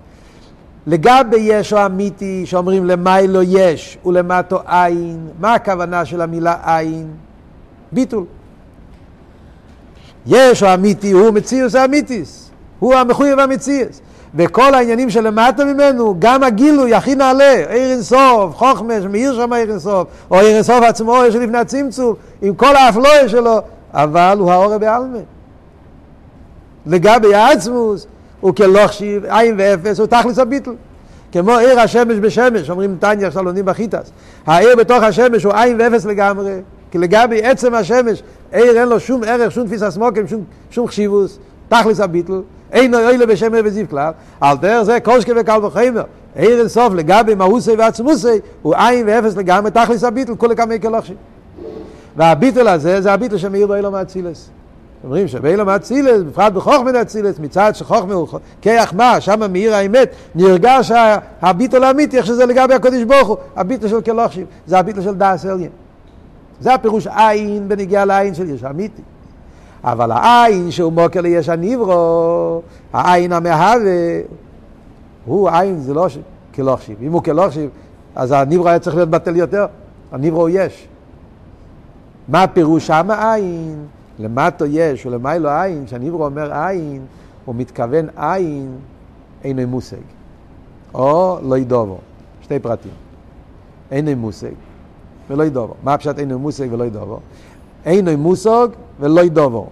לגבי יש או אמיתי שאומרים למיילו יש ולמטו עין, מה הכוונה של המילה עין? ביטול. יש או אמיתי הוא מציאוס האמיתיס, הוא המחויב המציאוס. וכל העניינים שלמטה ממנו, גם הגילוי הכי נעלה, עיר אינסוף, חוכמש, מאיר שם עיר אינסוף, או עיר אינסוף עצמו שלפני הצמצום, עם כל האפלואה שלו, אבל הוא האור בעלמא. לגבי העצמוס, הוא כלוכשיב, עין ואפס, הוא תכלס הביטל. כמו עיר השמש בשמש, אומרים טניה לומדים בחיטס. העיר בתוך השמש הוא עין ואפס לגמרי, כי לגבי עצם השמש, עיר אין לו שום ערך, שום תפיסה סמוקים, שום, שום חשיבוס, תכלס הביטל. אין אוהלה בשם וזיו כלל, על דרך זה קושקה וקל וחמר. עיר אינסוף לגבי מהוסי ועצמוסי, הוא עין ואפס לגמרי, תכלס הביטל, כולי כמי כלוכשיב. והביטל הזה, זה הביטל שמאיר באילו מאצילס. אומרים שבאילום אצילס, בפרט בחוכמן אצילס, מצד שחוכמה הוא כיח מה, שם מאיר האמת, נרגש הביטול האמיתי, איך שזה לגבי הקודש ברוך הוא, הביטול של כלוכשיב, זה הביטול של דאס אליין. זה הפירוש עין בנגיעה לעין של יש אמיתי. אבל העין שהוא מוקר ליש הניברו, העין המהווה, הוא עין, זה לא כלוכשיב. אם הוא כלוכשיב, אז הניברו היה צריך להיות בטל יותר, הניברו הוא יש. מה פירוש שם העין? למטו יש ולמיילו עין, כשהניברו אומר עין, הוא מתכוון עין, אינו מושג. או לא ידובו, שתי פרטים. אינו מושג ולא ידובו. מה הפשט אינו מושג ולא ידובו? אינו מושג ולא ידובו.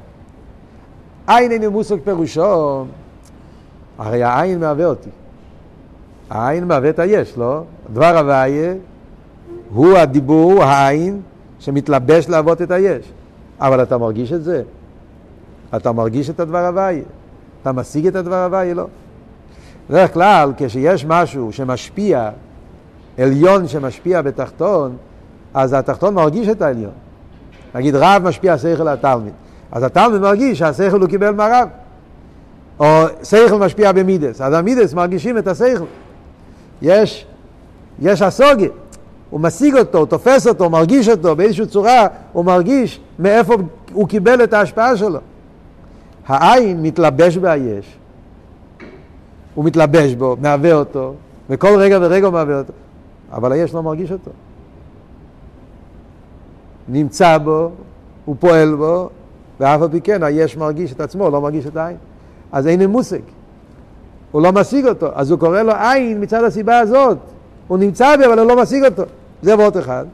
עין אינו מושג פירושו, הרי העין מהווה אותי. העין מהווה את היש, לא? דבר הוויה הוא הדיבור, העין, שמתלבש להוות את היש. אבל אתה מרגיש את זה? אתה מרגיש את הדבר הוויה? אתה משיג את הדבר הוויה? לא. בדרך כלל, כשיש משהו שמשפיע, עליון שמשפיע בתחתון, אז התחתון מרגיש את העליון. נגיד רב משפיע שכל התלמיד. אז התלמיד מרגיש שהשכל הוא קיבל מהרב. או שכל משפיע במידס, אז המידס מרגישים את השכל. יש, יש הסוגיה, הוא משיג אותו, הוא תופס אותו, מרגיש אותו, באיזושהי צורה הוא מרגיש מאיפה הוא קיבל את ההשפעה שלו. העין מתלבש ביש, הוא מתלבש בו, מהווה אותו, וכל רגע ורגע הוא מהווה אותו, אבל היש לא מרגיש אותו. נמצא בו, הוא פועל בו, ואף על פי כן היש מרגיש את עצמו, לא מרגיש את העין. אז אין מושג. הוא לא משיג אותו, אז הוא קורא לו עין מצד הסיבה הזאת. הוא נמצא בי, אבל הוא לא משיג אותו. זה ועוד אחד.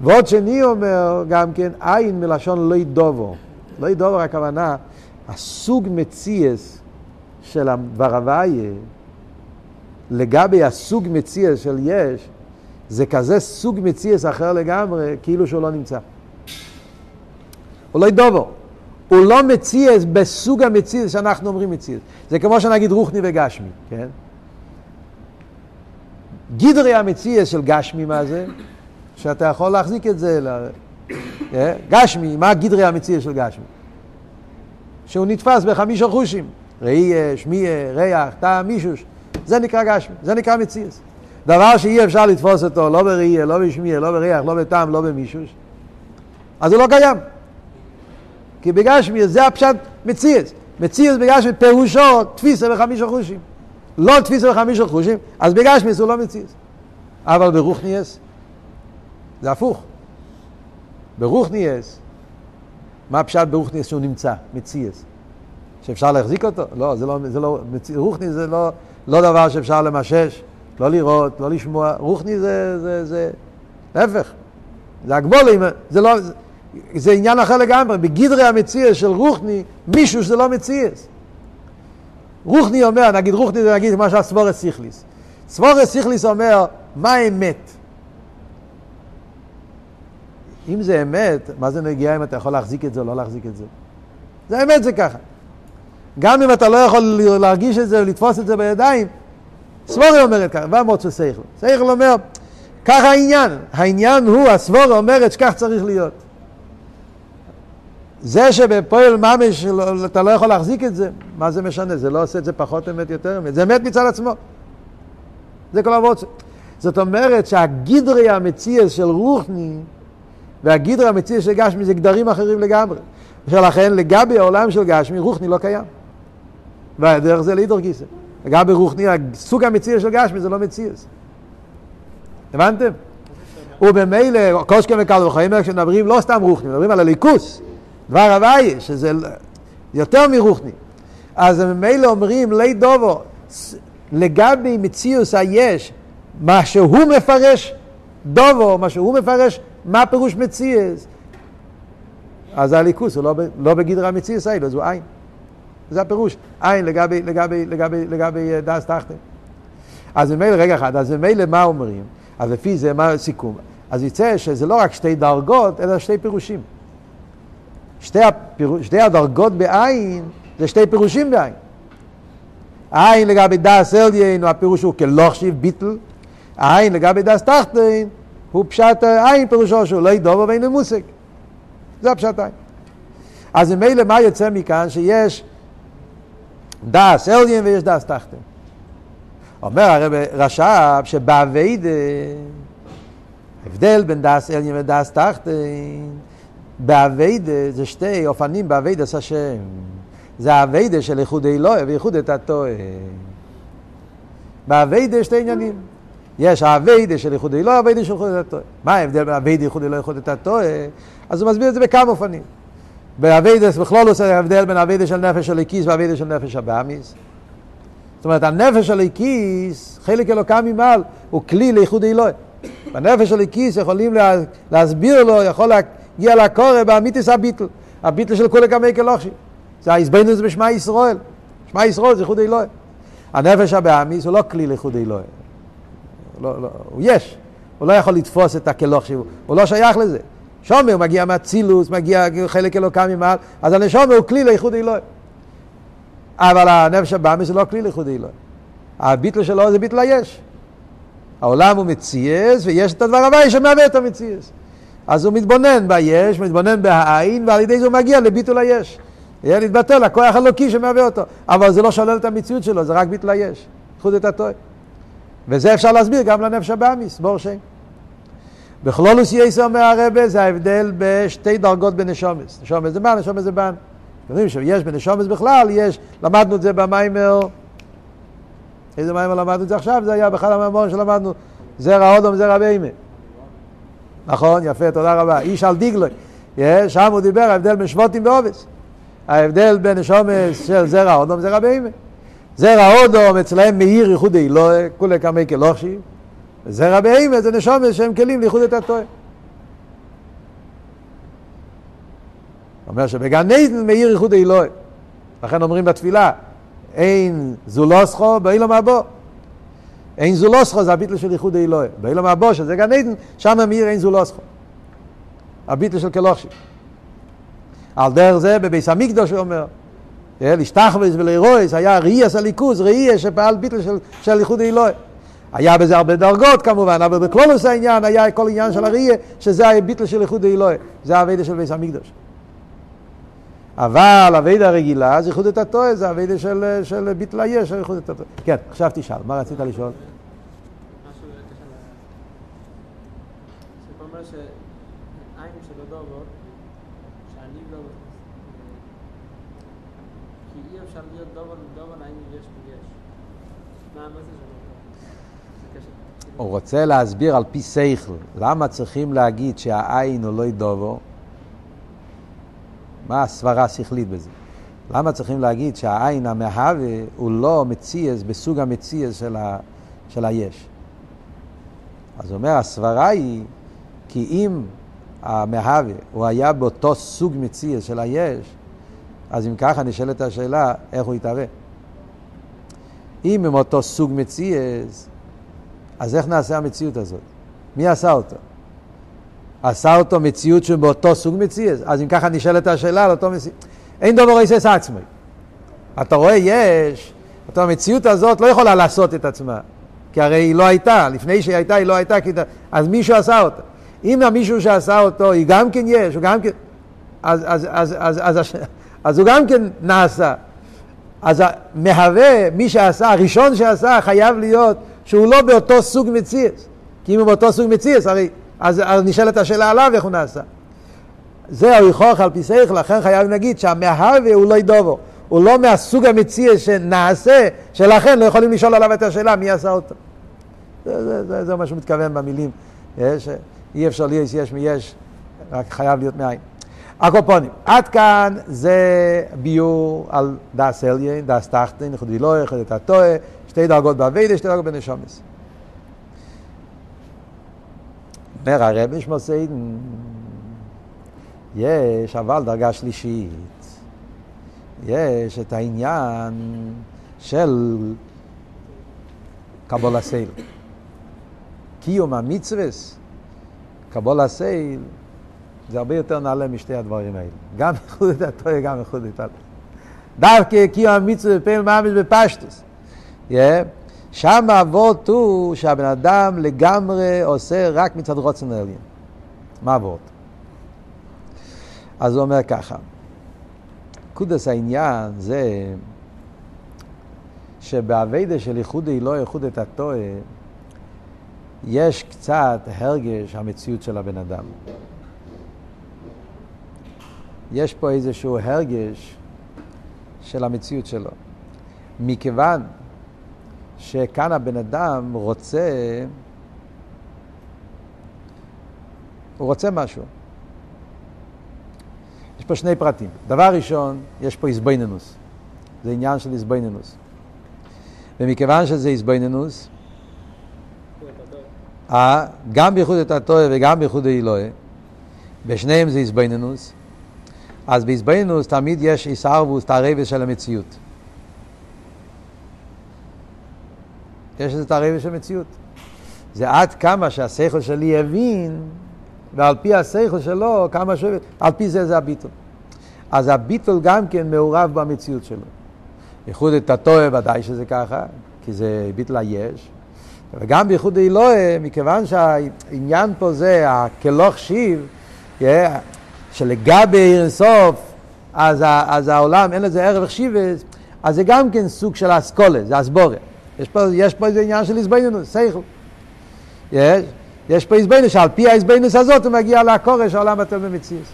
ועוד שני אומר גם כן, עין מלשון לא ידובו. לא ידובו הכוונה, הסוג מציאס של הדבר לגבי הסוג מציאס של יש, זה כזה סוג מציאס אחר לגמרי, כאילו שהוא לא נמצא. הוא לא ידובו. הוא לא מציאס בסוג המציאס שאנחנו אומרים מציאס. זה כמו שנגיד רוחני וגשמי, כן? גידרי המציאס של גשמי מה זה? שאתה יכול להחזיק את זה. ל... אה? גשמי, מה גידרי המציאס של גשמי? שהוא נתפס בחמישה חושים. ראייה, שמיעה, ריח, טעם, מישוש. זה נקרא גשמי, זה נקרא מציאס. דבר שאי אפשר לתפוס אותו לא בראייה, לא בשמיעה, לא בריח, לא בטעם, לא במישוש, אז הוא לא קיים. כי בגשמי זה הפשט מציאס. מציאס בגשמי פירושו תפיסה בחמישה חושים. לא תפיסה בחמישה חושים, אז בגשמי הוא לא מציאס. אבל ברוכניאס זה הפוך. ברוכניאס, מה הפשט ברוכניאס שהוא נמצא? מציאס. שאפשר להחזיק אותו? לא, זה לא, זה לא, רוחני זה לא, לא דבר שאפשר למשש, לא לראות, לא לשמוע. רוחני זה, זה, זה, להפך. זה הגבולים, זה לא, זה עניין אחר לגמרי. בגדרי המציאס של רוחני, מישהו שזה לא מציאס. רוחני אומר, נגיד רוחני זה נגיד מה שהסבורס סיכליס. סבורס סיכליס אומר, מה האמת? אם זה אמת, מה זה נגיע אם אתה יכול להחזיק את זה או לא להחזיק את זה? זה אמת זה ככה. גם אם אתה לא יכול להרגיש את זה ולתפוס את זה בידיים, סבורי אומרת ככה, ואמרות שכל. שכל אומר, ככה העניין. העניין הוא, הסבורי אומרת שכך צריך להיות. זה שבפועל ממש אתה לא יכול להחזיק את זה, מה זה משנה? זה לא עושה את זה פחות אמת, יותר אמת. זה אמת מצד עצמו. זה כל אבות. זאת אומרת שהגידרי המציאס של רוחני והגידרי המציאס של גשמי זה גדרים אחרים לגמרי. ולכן לגבי העולם של גשמי רוחני לא קיים. והדרך זה לידור גיסא. לגבי רוחני, סוג המציאס של גשמי זה לא מציאס. הבנתם? ובמילא, קושקה וקל וחיימר, כשמדברים לא סתם רוחני, מדברים על הליכוס. דבר הוויה, שזה יותר מרוחני. אז ממילא אומרים לי דובו, לגבי מציאוס היש, מה שהוא מפרש דובו, מה שהוא מפרש, מה פירוש מציאס? אז הליכוס הוא לא, לא בגדר המציאס האלו, אז הוא עין. זה הפירוש, עין לגבי, לגבי, לגבי, לגבי אה, דס תחתן. אז ממילא, רגע אחד, אז ממילא מה אומרים? אז לפי זה, מה הסיכום? אז יצא שזה לא רק שתי דרגות, אלא שתי פירושים. שתי, הפיר... שתי הדרגות בעין זה שתי פירושים בעין. האין לגבי דעת עליון, הפירוש הוא כלא חשיב ביטל, האין לגבי דעת תחתון הוא פשט האין פירושו שהוא לא ידובר ואין מושג. זה הפשט האין. אז ממילא מה יוצא מכאן? שיש דעת עליון ויש דעת תחתון. אומר הרב רש"ב שבעבודה, ההבדל בין דעת עליון ודעת תחתון בעבודה זה שתי אופנים בעבודת השם. זה עבודה של ייחודא עילאה וייחודא תתאה. בעבודה שתי עניינים. יש העבודה של ייחודא עילאה ועבודה של ייחודא תתאה. מה ההבדל בין עבודה ייחודא עילאה וייחודא תתאה? אז הוא מסביר את זה בכמה אופנים. בעבודה בכללות זה ההבדל בין עבודה של נפש האלוקית ועבודה של נפש הבהמית. זאת אומרת, הנפש האלוקית, חלק אלוקה ממעל, הוא כלי לייחודא עילאה. בנפש האלוקית יכולים להסביר לו, יכול הגיע לקורא באמיתית הביטול, הביטל של כולי כמי כלוכשי. זה ההזבנות בשמע ישראל. שמע ישראל זה ייחוד אלוהי. הנפש הבאמיס הוא לא כלי לאיחוד אלוהי. לא, לא, הוא יש, הוא לא יכול לתפוס את הכלוך שהוא, הוא לא שייך לזה. שומר מגיע מהצילוס, מגיע חלק אלוקם ממעל, אז הנשומר הוא כלי לאיחוד אלוהי. אבל הנפש הבאמיס הוא לא כלי לאיחוד אלוהי. הביטל שלו זה ביטל היש. העולם הוא מציאס, ויש את הדבר הבא שמהווה את המציאס. אז הוא מתבונן ביש, מתבונן בעין, ועל ידי זה הוא מגיע לביטול היש. יהיה להתבטל, הכוח הלוקי שמהווה אותו. אבל זה לא שולל את המציאות שלו, זה רק ביטול היש. חוד את הטועה. וזה אפשר להסביר גם לנפש הבאמיס, בור שם. בכלולוס יסר אומר הרבה, זה ההבדל בשתי דרגות בנשומס. נשומס זה בן, נשומס זה בן. יודעים שיש בנשומס בכלל, יש, למדנו את זה במיימר, איזה מיימר למדנו את זה עכשיו? זה היה באחד המאמרים שלמדנו, זרע אודום, זרע בהמה. נכון, יפה, תודה רבה. איש על דיגלוי. שם הוא דיבר, ההבדל בין שבוטים ועובס. ההבדל בין נשומס של זרע אודום, זרע בהמה. זרע אודום אצלהם מאיר ייחוד אילוה, כולי כמי כלוכשי. זרע בהמה זה נשומס שהם כלים לייחוד את הטועה. אומר שבגן עדן מאיר ייחוד אילוה. לכן אומרים בתפילה, אין זולוסכו באילום הבא. אין זולוסכו זה הביטל של ייחוד אלוהי. באילום הבא, שזה גן עדן, שם מאיר אין זולוסכו. הביטל של כלוכשי. על דרך זה בביס המקדוש הוא אומר, להשתחוויס ולרויס, היה ראייס הליכוז, ראייס שפעל ביטל של, של ייחוד אלוהי. היה בזה הרבה דרגות כמובן, אבל בכלולוס העניין היה כל עניין של הראייה, שזה הביטל של ייחוד אלוהי. זה הווידה של ביס המקדוש. אבל אבידה רגילה זה ייחוד את הטועה, זה אבידה של, של ביטלה יש, ייחוד את הטועה. כן, עכשיו תשאל, מה רצית לשאול? הוא רוצה להסביר על פי שכל, למה צריכים להגיד שהעין הוא לא ידובו? מה הסברה השכלית בזה? למה צריכים להגיד שהעין המהווה הוא לא מציאס בסוג המציאס של, ה, של היש? אז הוא אומר, הסברה היא כי אם המהווה הוא היה באותו סוג מציאס של היש, אז אם ככה נשאלת השאלה, איך הוא יתהווה? אם הם אותו סוג מציאס, אז איך נעשה המציאות הזאת? מי עשה אותו? עשה אותו מציאות שהוא באותו סוג מציאות. אז אם ככה נשאלת השאלה על אותו מציאות. אין דבר עושה את עצמי. אתה רואה, יש, אתה המציאות הזאת לא יכולה לעשות את עצמה. כי הרי היא לא הייתה, לפני שהיא הייתה, היא לא הייתה, אז מישהו עשה אותה. אם המישהו שעשה אותו, היא גם כן יש, הוא גם כן... אז, אז, אז, אז, אז, אז, אז הוא גם כן נעשה. אז מהווה, מי שעשה, הראשון שעשה, חייב להיות שהוא לא באותו סוג מציאס. כי אם הוא באותו סוג מציאס, הרי אז, אז נשאלת השאלה עליו איך הוא נעשה. זה היכוח על פי שכל, לכן חייב להגיד שהמהווה הוא לא ידובו. הוא לא מהסוג המציאס שנעשה, שלכן לא יכולים לשאול עליו את השאלה מי עשה אותו. זה, זה, זה, זה מה שהוא מתכוון במילים. יש, אי אפשר ליש יש מיש, רק חייב להיות מאין. הקופונים, עד כאן זה ביור על דס אליין, דס תחתן, ייחוד אלוהי, ייחוד את הטועה, שתי דרגות באביידה, שתי דרגות בנשומס. אומר הרבי שמוסיידן, יש אבל דרגה שלישית, יש את העניין של קבול הסייל. קיום המצווס, קבול הסייל, זה הרבה יותר נעלה משתי הדברים האלה. גם איחוד את התויה, גם איחוד את התויה. דווקא קיום המצווה בפעיל ממש בפשטוס. Yeah. שם האבות הוא שהבן אדם לגמרי עושה רק מצד רוצן העליון. מה האבות? אז הוא אומר ככה, קודס העניין זה שבאביידה של ייחוד לא ייחוד את הטועה, יש קצת הרגש המציאות של הבן אדם. יש פה איזשהו הרגש של המציאות שלו. מכיוון שכאן הבן אדם רוצה, הוא רוצה משהו. יש פה שני פרטים. דבר ראשון, יש פה איזבנינוס. זה עניין של איזבנינוס. ומכיוון שזה איזבנינוס, אה, גם בייחוד את הטועה וגם בייחוד האלוהי, בשניהם זה איזבנינוס, אז באיזבנינוס תמיד יש איסרבוס, תערבת של המציאות. יש את הרבע של מציאות. זה עד כמה שהשכל שלי הבין, ועל פי השכל שלו, כמה ש... על פי זה זה הביטול. אז הביטול גם כן מעורב במציאות שלו. בייחוד את הטועה ודאי שזה ככה, כי זה ביטול היש. וגם בייחוד אלוהה, מכיוון שהעניין פה זה הכלוך שיב, שלגבי אינסוף, אז, אז העולם אין לזה ערך שיבס, אז זה גם כן סוג של אסכולה, זה אסבורה. יש פה, יש פה איזה עניין של איזבנינוס, סייכל. יש, יש פה איזבנינוס, שעל פי האיזבנינוס הזאת הוא מגיע לקורש העולם בטל במציאות.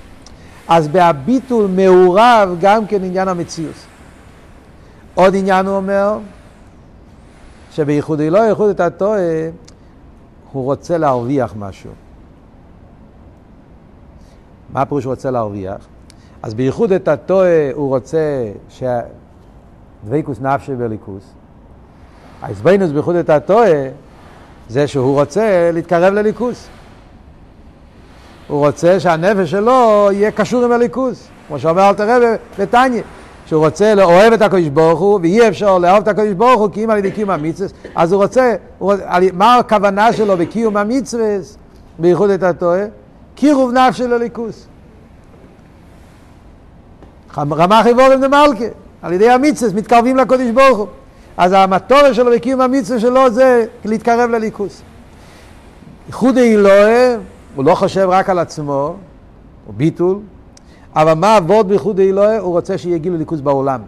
אז בהביטול מעורב גם כן עניין המציאות. עוד עניין הוא אומר, שבייחוד לא ייחוד את הטועה, הוא רוצה להרוויח משהו. מה הפירוש רוצה להרוויח? אז בייחוד את הטועה הוא רוצה שדבקוס נפשי וליכוס. העזבנוס בייחוד את הטועה זה שהוא רוצה להתקרב לליכוס. הוא רוצה שהנפש שלו יהיה קשור עם הליכוס, כמו שאומר אל תראה בתניא. שהוא רוצה לאוהב את הקדוש ברוך הוא, ואי אפשר לאהוב את הקדוש ברוך הוא כי אם על ידי קיום המצווה, אז הוא רוצה, הוא, מה הכוונה שלו בקיום המצווה, בייחוד את הטועה? קירוב נפשי לליכוס. רמח איבורים דמלכה, על ידי המצווה מתקרבים לקדוש ברוך הוא. אז המטורה שלו בקיום המצווה שלו זה להתקרב לליכוס. ייחוד אלוהי, הוא לא חושב רק על עצמו, הוא ביטול, אבל מה אבות בייחוד אלוהי? הוא רוצה שיהיה גילוי ליכוז בעולם.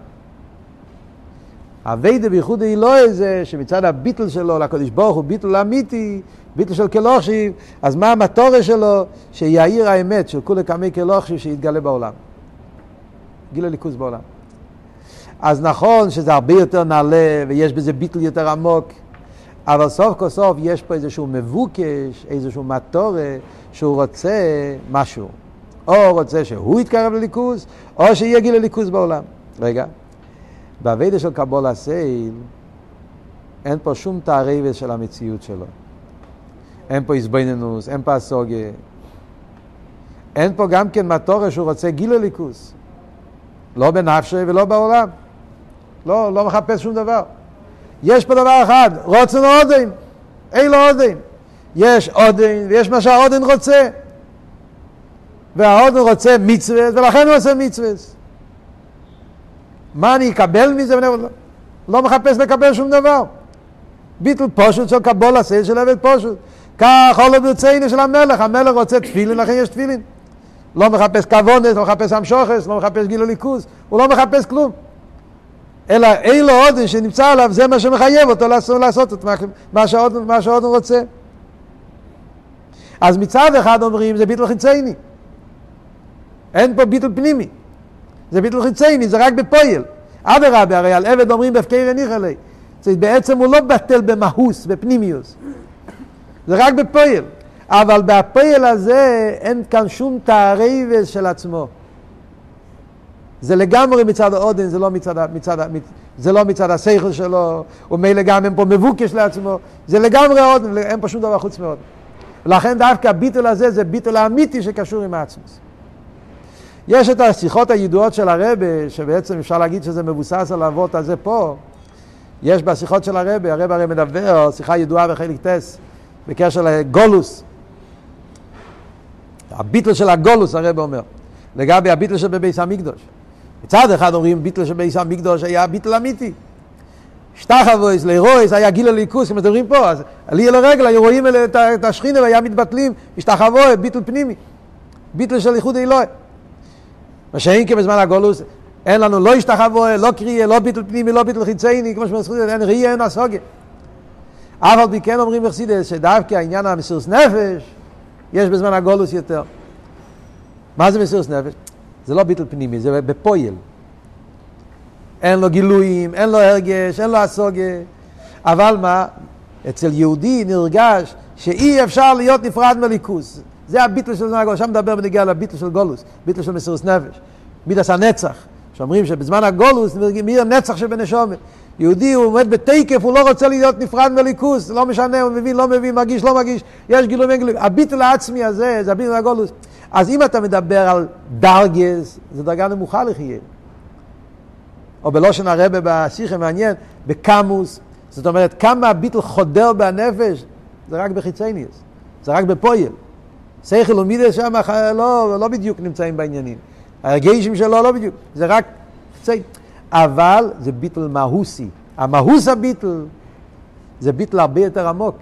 אביידה בייחוד אלוהי זה שמצד הביטל שלו לקדוש ברוך הוא ביטל אמיתי, ביטל של כלוכשיב, אז מה המטורה שלו? שיאיר האמת של כולי קמי כלוכשיב שיתגלה בעולם. גילוי ליכוז בעולם. אז נכון שזה הרבה יותר נעלה ויש בזה ביטל יותר עמוק, אבל סוף כל סוף יש פה איזשהו מבוקש, איזשהו מטורה שהוא רוצה משהו. או רוצה שהוא יתקרב לליכוז, או שיהיה גיל לליכוז בעולם. רגע, באביידה של קבול הסייל, אין פה שום תערבת של המציאות שלו. אין פה איזבנינוס, אין פה אסוגיה. אין פה גם כן מטורה שהוא רוצה גיל לליכוז. לא בנפשי ולא בעולם. לא, לא מחפש שום דבר. יש פה דבר אחד, רוצן עודן. אין לו עודן. יש עודן ויש מה שהעודן רוצה. וההודו רוצה מצווה, ולכן הוא עושה מצווה. מה אני אקבל מזה? לא, לא מחפש לקבל שום דבר. ביטל פושט של קבול עשה של עבד פושט. כך עולה ברצינו של המלך, המלך רוצה תפילין, לכן יש תפילין. לא מחפש כוונס, לא מחפש המשוכס, לא מחפש גילו ליכוז, הוא לא מחפש כלום. אלא אין לו עודן שנמצא עליו, זה מה שמחייב אותו לעשות, לעשות את מה שהעודן רוצה. אז מצד אחד אומרים זה ביטל חיצייני. אין פה ביטול פנימי. זה ביטול חיצייני, זה רק בפועל. אדרבה, הרי על עבד אומרים הניחא לי. בעצם הוא לא בטל במהוס, בפנימיוס. זה רק בפועל. אבל בפועל הזה אין כאן שום תערבס של עצמו. זה לגמרי מצד האודן, זה לא מצד, מצד, זה לא מצד השכל שלו, ומילא גם אין פה מבוקש לעצמו, זה לגמרי אודן, אין פה שום דבר חוץ מאודן. לכן דווקא הביטול הזה זה ביטול האמיתי שקשור עם העצמוס. יש את השיחות הידועות של הרבה, שבעצם אפשר להגיד שזה מבוסס על האבות הזה פה. יש בשיחות של הרבה, הרבה הרי מדבר, שיחה ידועה בחלק טס, בקשר לגולוס. הביטל של הגולוס, הרבה אומר, לגבי הביטל של בביס המקדוש. מצד אחד אומרים ביטל של בביס המקדוש היה ביטל אמיתי. שטחבויס, לירויס, היה גיל הליכוס, אם אתם רואים פה, אז עלי אל הרגל, היו רואים את השכינה והיה מתבטלים, השתחבוי, ביטל פנימי. ביטל של איחוד אלוהי. מה שאין כבזמן הגולוס, אין לנו לא השתחוו, לא קריאה, לא ביטל פנימי, לא ביטל חיצייני, כמו שמסחודת, אין ראייה, אין הסוגיה. אף על פי כן אומרים בחסידס שדווקא העניין המסירוס נפש, יש בזמן הגולוס יותר. מה זה מסירוס נפש? זה לא ביטל פנימי, זה בפויל. אין לו גילויים, אין לו הרגש, אין לו הסוגיה. אבל מה? אצל יהודי נרגש שאי אפשר להיות נפרד מליכוס. זה הביטל של זמן הגולוס, שם מדבר בנגיעה לביטל של גולוס, ביטל של מסירות נפש, מידס הנצח, שאומרים שבזמן הגולוס מי הנצח שבנשומת. יהודי הוא עומד בתקף, הוא לא רוצה להיות נפרד מליכוס, לא משנה, הוא מבין, לא מבין, מרגיש, לא מרגיש, יש גילוי אין גילוי. הביטל העצמי הזה, זה הביטל הגולוס. אז אם אתה מדבר על דרגס, זו דרגה נמוכה לחייה. או בלושן הרבה בשיחה מעניין, בקמוס, זאת אומרת, כמה הביטל חודר בנפש, זה רק בחיצניאס, זה רק בפויל. שכל ומידס שם לא, לא בדיוק נמצאים בעניינים. הרגשים שלו לא בדיוק, זה רק חיצי. אבל זה ביטל מהוסי. המהוס הביטל זה ביטל הרבה יותר עמוק.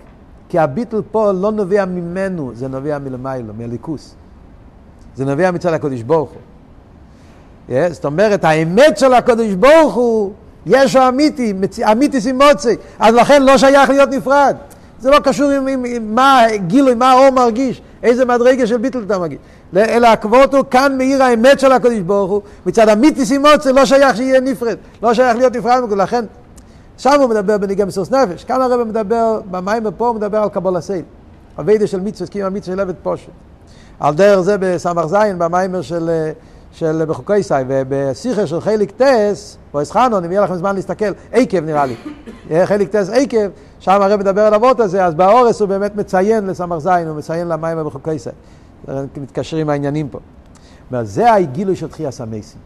כי הביטל פה לא נובע ממנו, זה נובע מלמיילו, מהליכוס. זה נובע מצד הקודש ברוך הוא. Yeah, זאת אומרת, האמת של הקודש ברוך הוא, יש אמיתי, אמיתי סימוצי, אז לכן לא שייך להיות נפרד. זה לא קשור עם, עם, עם מה גילוי, מה האור מרגיש, איזה מדרגה של ביטל אתה מרגיש. אלא הקוות הוא כאן מאיר האמת של הקודש ברוך הוא, מצד אמיתי סימוצי לא שייך שיהיה נפרד, לא שייך להיות נפרד, לכן שם הוא מדבר בניגי מסוס נפש, כאן הרב מדבר, במים פה הוא מדבר על קבול הסייל, אביידה של מצווה, כאילו המצווה של עבד פושט. על דרך זה בסמ"ך זין, במיימר של, של בחוקי סי, ובשיחה של חיליק טס, או אסחנון, אם יהיה לכם זמן להסתכל, עקב נראה לי, חיליק טס עקב, שם הרב מדבר על אבות הזה, אז באורס הוא באמת מציין לסמ"ך זין, הוא מציין למיימר בחוקי סי. מתקשרים העניינים פה. זה הגילוי של תחייה סמייסים.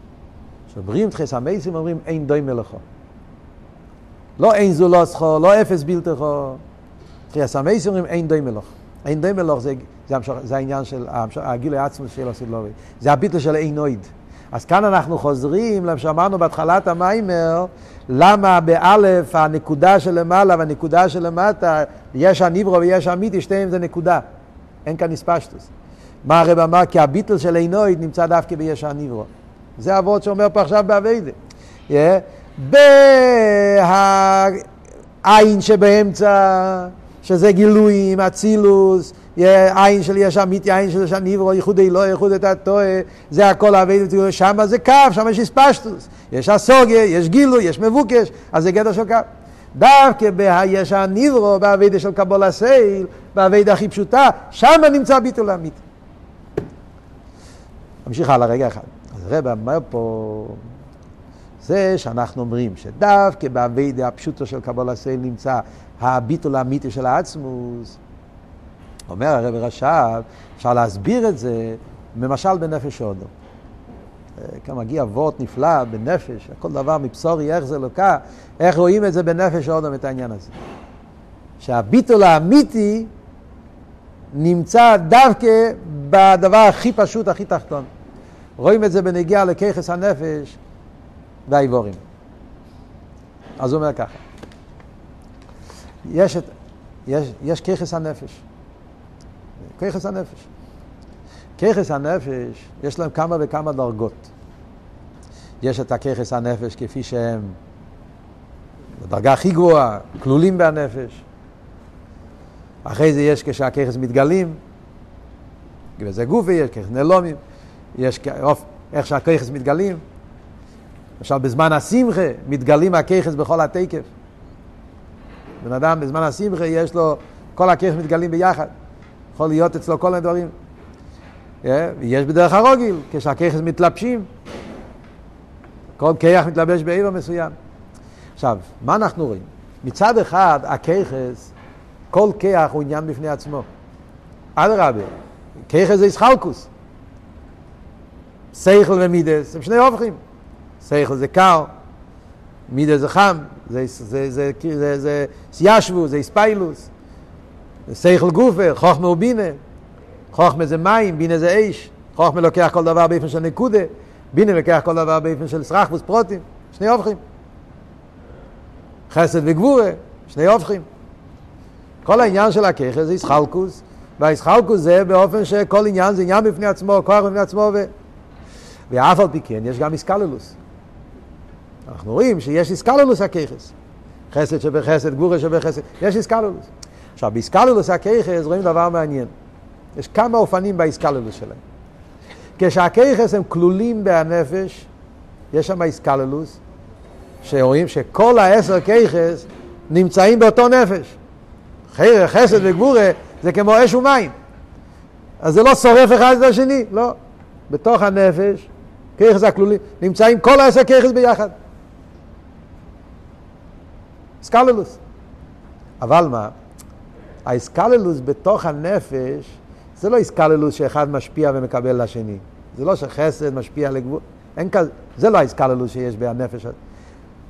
כשאומרים תחייה סמייסים, אומרים אין דוי מלאכו. לא אין זו לא אפס בלתכו. תחייה סמייסים אומרים אין דוי מלאכו. אין די מלוך זה, זה, זה העניין של הגילוי עצמו של הסילובי. זה הביטל של אין נויד. אז כאן אנחנו חוזרים למה שאמרנו בהתחלת המיימר, למה באלף הנקודה שלמעלה והנקודה שלמטה, יש הניברו ויש המיתי, שתיהם זה נקודה. אין כאן נספשטוס. מה הרב אמר? כי הביטל של אינויד נמצא דווקא ביש הניברו. זה אבות שאומר פה עכשיו באביידה. Yeah. בהעין שבאמצע שזה גילויים, אצילוס, עין של יש אמיתי, עין של יש הניברו, ייחוד אלוה, ייחוד את הטועה, זה הכל אבי, שם זה קו, שם יש הספשטוס, יש הסוגיה, יש גילוי, יש מבוקש, אז זה גדר של קו. דווקא ביש הניברו, באבידה של קבול הסייל, באבידה הכי פשוטה, שם נמצא ביטול אמיתי. נמשיך הלאה רגע אחד. אז הרב אומר פה, זה שאנחנו אומרים שדווקא באבידה הפשוטו של קבול הסייל נמצא הביטול האמיתי של העצמוס. אומר הרב רש"ב, אפשר להסביר את זה במשל בנפש הודו. כאן מגיע וורט נפלא בנפש, כל דבר מבשורי, איך זה לוקח, איך רואים את זה בנפש הודו, את העניין הזה. שהביטול האמיתי נמצא דווקא בדבר הכי פשוט, הכי תחתון. רואים את זה בנגיעה לככס הנפש והאיבורים. אז הוא אומר ככה. יש, יש, יש ככס הנפש. ככס הנפש. ככס הנפש, יש להם כמה וכמה דרגות. יש את הככס הנפש כפי שהם בדרגה הכי גבוהה, כלולים בנפש. אחרי זה יש כשהככס מתגלים, וזה גופי, יש ככס נלומים, יש איך שהככס מתגלים. למשל בזמן השמחה מתגלים הככס בכל התקף. בן אדם בזמן השמחה יש לו, כל הכיח מתגלים ביחד. יכול להיות אצלו כל הדברים. יש בדרך הרוגיל, כשהכיחס מתלבשים. כל כיח מתלבש בעבר מסוים. עכשיו, מה אנחנו רואים? מצד אחד, הכיחס, כל כיח הוא עניין בפני עצמו. אדרבה, כיחס זה איסחלקוס. סייכל ומידס הם שני הופכים. סייכל זה קר, מידה זה חם, זה, זה, זה, זה, זה ישבו, זה איספיילוס, זה שכל גופה, חוכמה ובינה, חוכמה זה מים, בינה זה אש, חוכמה לוקח כל דבר באופן של נקודה, בינה לוקח כל דבר באופן של סרחבוס פרוטים, שני הופכים. חסד וגבורה, שני הופכים. כל העניין של הככר זה איסחלקוס, והאיסחלקוס זה באופן שכל עניין זה עניין בפני עצמו, כוח בפני עצמו, ו... ואף על פי כן יש גם איסקללוס. אנחנו רואים שיש איסקלולוס הכיכס. חסד שבחסד, גבורה שבחסד, יש איסקלולוס. עכשיו, באיסקלולוס הכיכס רואים דבר מעניין. יש כמה אופנים באיסקלולוס שלהם. כשהכיכס הם כלולים בהנפש, יש שם איסקלולוס, שרואים שכל העשר כיכס נמצאים באותו נפש. חיר, חסד וגבורה זה כמו אש ומים. אז זה לא שורף אחד את השני, לא. בתוך הנפש, כיכס הכלולים, נמצאים כל העשר כיכס ביחד. סקללוס. אבל מה? האסקללוס בתוך הנפש זה לא איסקללוס שאחד משפיע ומקבל לשני. זה לא שחסד משפיע לגבול. אין כזה, זה לא האיסקללוס שיש בנפש.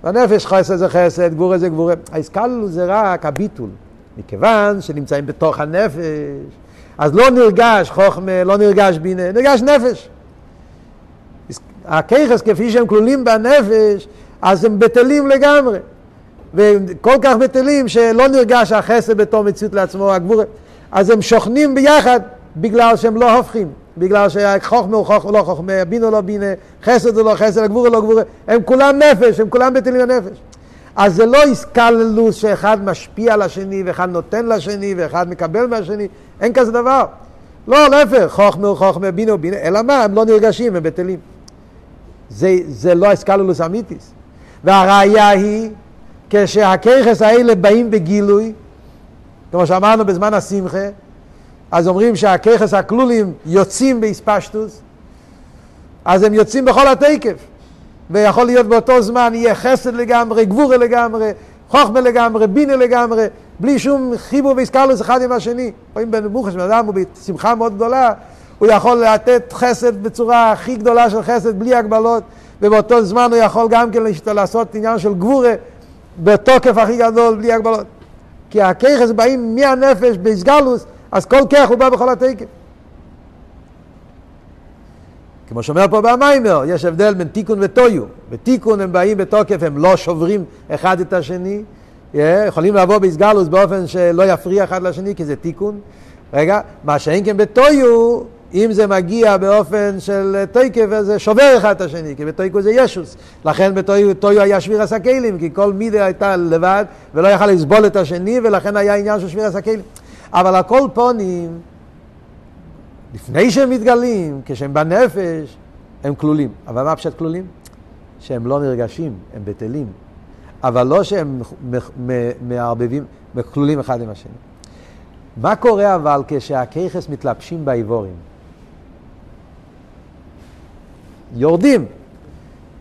בנפש חסד זה חסד, גבורה זה גבורה. האיסקללוס זה רק הביטול. מכיוון שנמצאים בתוך הנפש, אז לא נרגש חוכמה, לא נרגש בינה, נרגש נפש. הכיכס כפי שהם כלולים בנפש, אז הם בטלים לגמרי. וכל כך בטלים שלא נרגש החסד בתור מציאות לעצמו, הגבור, אז הם שוכנים ביחד בגלל שהם לא הופכים, בגלל שהחוכמה הוא חוכמה, לא חוכמה, בינו לא בינה, חסד הוא לא חסד, הגבור הוא לא גבור, הם כולם נפש, הם כולם בטלים בנפש. אז זה לא איסקללוס שאחד משפיע על השני ואחד נותן לשני ואחד מקבל מהשני, אין כזה דבר. לא, להפך, חוכמה הוא חוכמה, בינו בינה, אלא מה, הם לא נרגשים, הם בטלים. זה, זה לא איסקללוס אמיתיס. והראיה היא כשהכיכס האלה באים בגילוי, כמו שאמרנו בזמן השמחה, אז אומרים שהכיכס הכלולים יוצאים באספשטוס, אז הם יוצאים בכל התקף. ויכול להיות באותו זמן יהיה חסד לגמרי, גבורה לגמרי, חוכמה לגמרי, בינה לגמרי, בלי שום חיבור ואיסקלוס אחד עם השני. רואים בנבוכש, בן אדם הוא בשמחה מאוד גדולה, הוא יכול לתת חסד בצורה הכי גדולה של חסד, בלי הגבלות, ובאותו זמן הוא יכול גם כן לעשות עניין של גבורה בתוקף הכי גדול, בלי הגבלות. כי הכיכס באים מהנפש באיסגלוס, אז כל כיח הוא בא בכל התקף. כמו שאומר פה במיימר, יש הבדל בין תיקון וטויו. בתיקון הם באים בתוקף, הם לא שוברים אחד את השני, יכולים לבוא באיסגלוס באופן שלא יפריע אחד לשני, כי זה תיקון. רגע, מה שאין כן בטויו, אם זה מגיע באופן של תויקף, זה שובר אחד את השני, כי בתויקו זה ישוס. לכן בטויו היה שביר הסקלים, כי כל מידה הייתה לבד, ולא יכל לסבול את השני, ולכן היה עניין של שביר הסקלים. אבל הכל פונים, לפני שהם מתגלים, כשהם בנפש, הם כלולים. אבל מה פשט כלולים? שהם לא נרגשים, הם בטלים. אבל לא שהם מערבבים, כלולים אחד עם השני. מה קורה אבל כשהכיכס מתלבשים באיבורים? יורדים,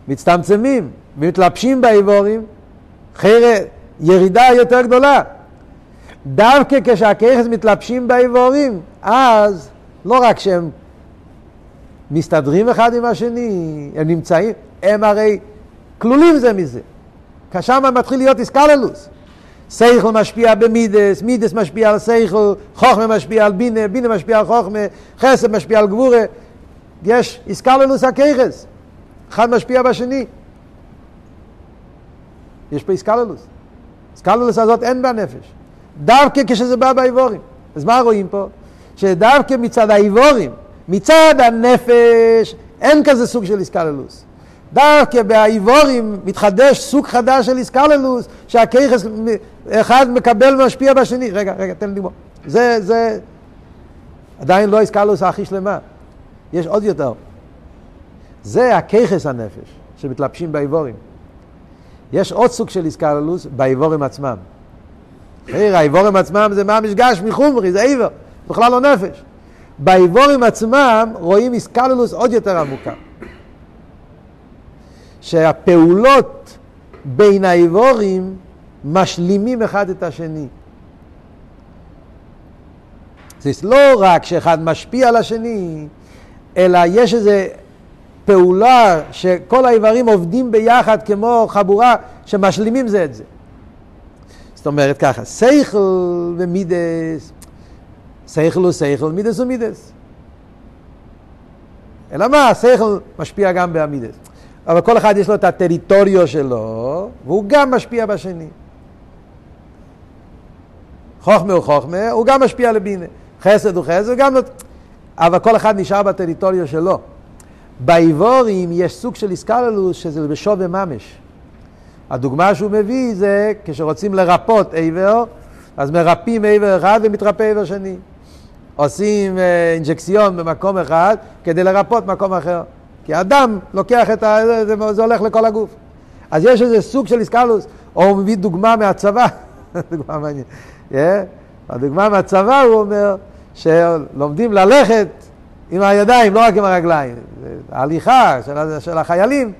מצטמצמים, מתלבשים באיבורים, חרא, ירידה יותר גדולה. דווקא כשהכיכס מתלבשים באיבורים, אז לא רק שהם מסתדרים אחד עם השני, הם נמצאים, הם הרי כלולים זה מזה. כשם מתחיל להיות איסקללוס. סייכל משפיע במידס, מידס משפיע על סייכל, חוכמה משפיע על בינה, בינה משפיע על חוכמה, חסד משפיע על גבורה. יש איסקללוס הכיכס, אחד משפיע בשני. יש פה איסקללוס. איסקללוס הזאת אין בנפש. דווקא כשזה בא באיבורים. אז מה רואים פה? שדווקא מצד האיבורים, מצד הנפש, אין כזה סוג של איסקללוס. דווקא באיבורים מתחדש סוג חדש של איסקללוס, שהכיכס אחד מקבל ומשפיע בשני. רגע, רגע, תן לי בוא. זה, זה עדיין לא איסקללוס הכי שלמה. יש עוד יותר. זה הכיכס הנפש שמתלבשים באיבורים. יש עוד סוג של איסקללוס באיבורים עצמם. האיבורים עצמם זה ממש גש מחומרי, זה איבר. בכלל לא נפש. באיבורים עצמם רואים איסקללוס עוד יותר עמוקה. שהפעולות בין האיבורים משלימים אחד את השני. זה לא רק שאחד משפיע על השני, אלא יש איזו פעולה שכל האיברים עובדים ביחד כמו חבורה שמשלימים זה את זה. זאת אומרת ככה, סייכל ומידס שכל הוא שכל, מידס הוא מידס. אלא מה, השכל משפיע גם בעמידס. אבל כל אחד יש לו את הטריטוריו שלו, והוא גם משפיע בשני. חוכמה הוא חוכמה, הוא גם משפיע לבינה. חסד הוא חסד, גם... אבל כל אחד נשאר בטריטוריו שלו. באיבורים יש סוג של איסקללוס שזה בשווה ממש. הדוגמה שהוא מביא זה כשרוצים לרפות עבר, אז מרפאים עבר אחד ומתרפא עבר שני. עושים אה, אינג'קציון במקום אחד כדי לרפות מקום אחר. כי אדם לוקח את ה... זה, זה הולך לכל הגוף. אז יש איזה סוג של איסקלוס, או הוא מביא דוגמה מהצבא, דוגמה מעניינת. Yeah. הדוגמה מהצבא הוא אומר שלומדים ללכת עם הידיים, לא רק עם הרגליים. ההליכה של, של החיילים,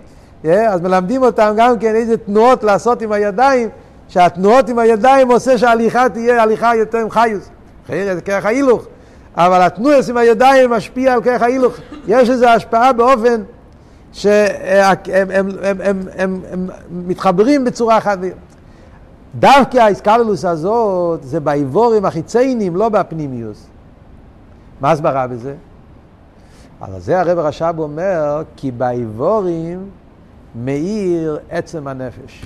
yeah, אז מלמדים אותם גם כן איזה תנועות לעשות עם הידיים, שהתנועות עם הידיים עושה שההליכה תהיה הליכה יותר עם חיוס. כרך ההילוך. אבל התנועס עם הידיים משפיע על כרך ההילוך. יש איזו השפעה באופן שהם הם, הם, הם, הם, הם, הם מתחברים בצורה אחת. דווקא האיסקללוס הזאת זה באיבורים החיציינים, לא בפנימיוס. מה הסברה בזה? על זה הרב רש"ב אומר, כי באיבורים מאיר עצם הנפש.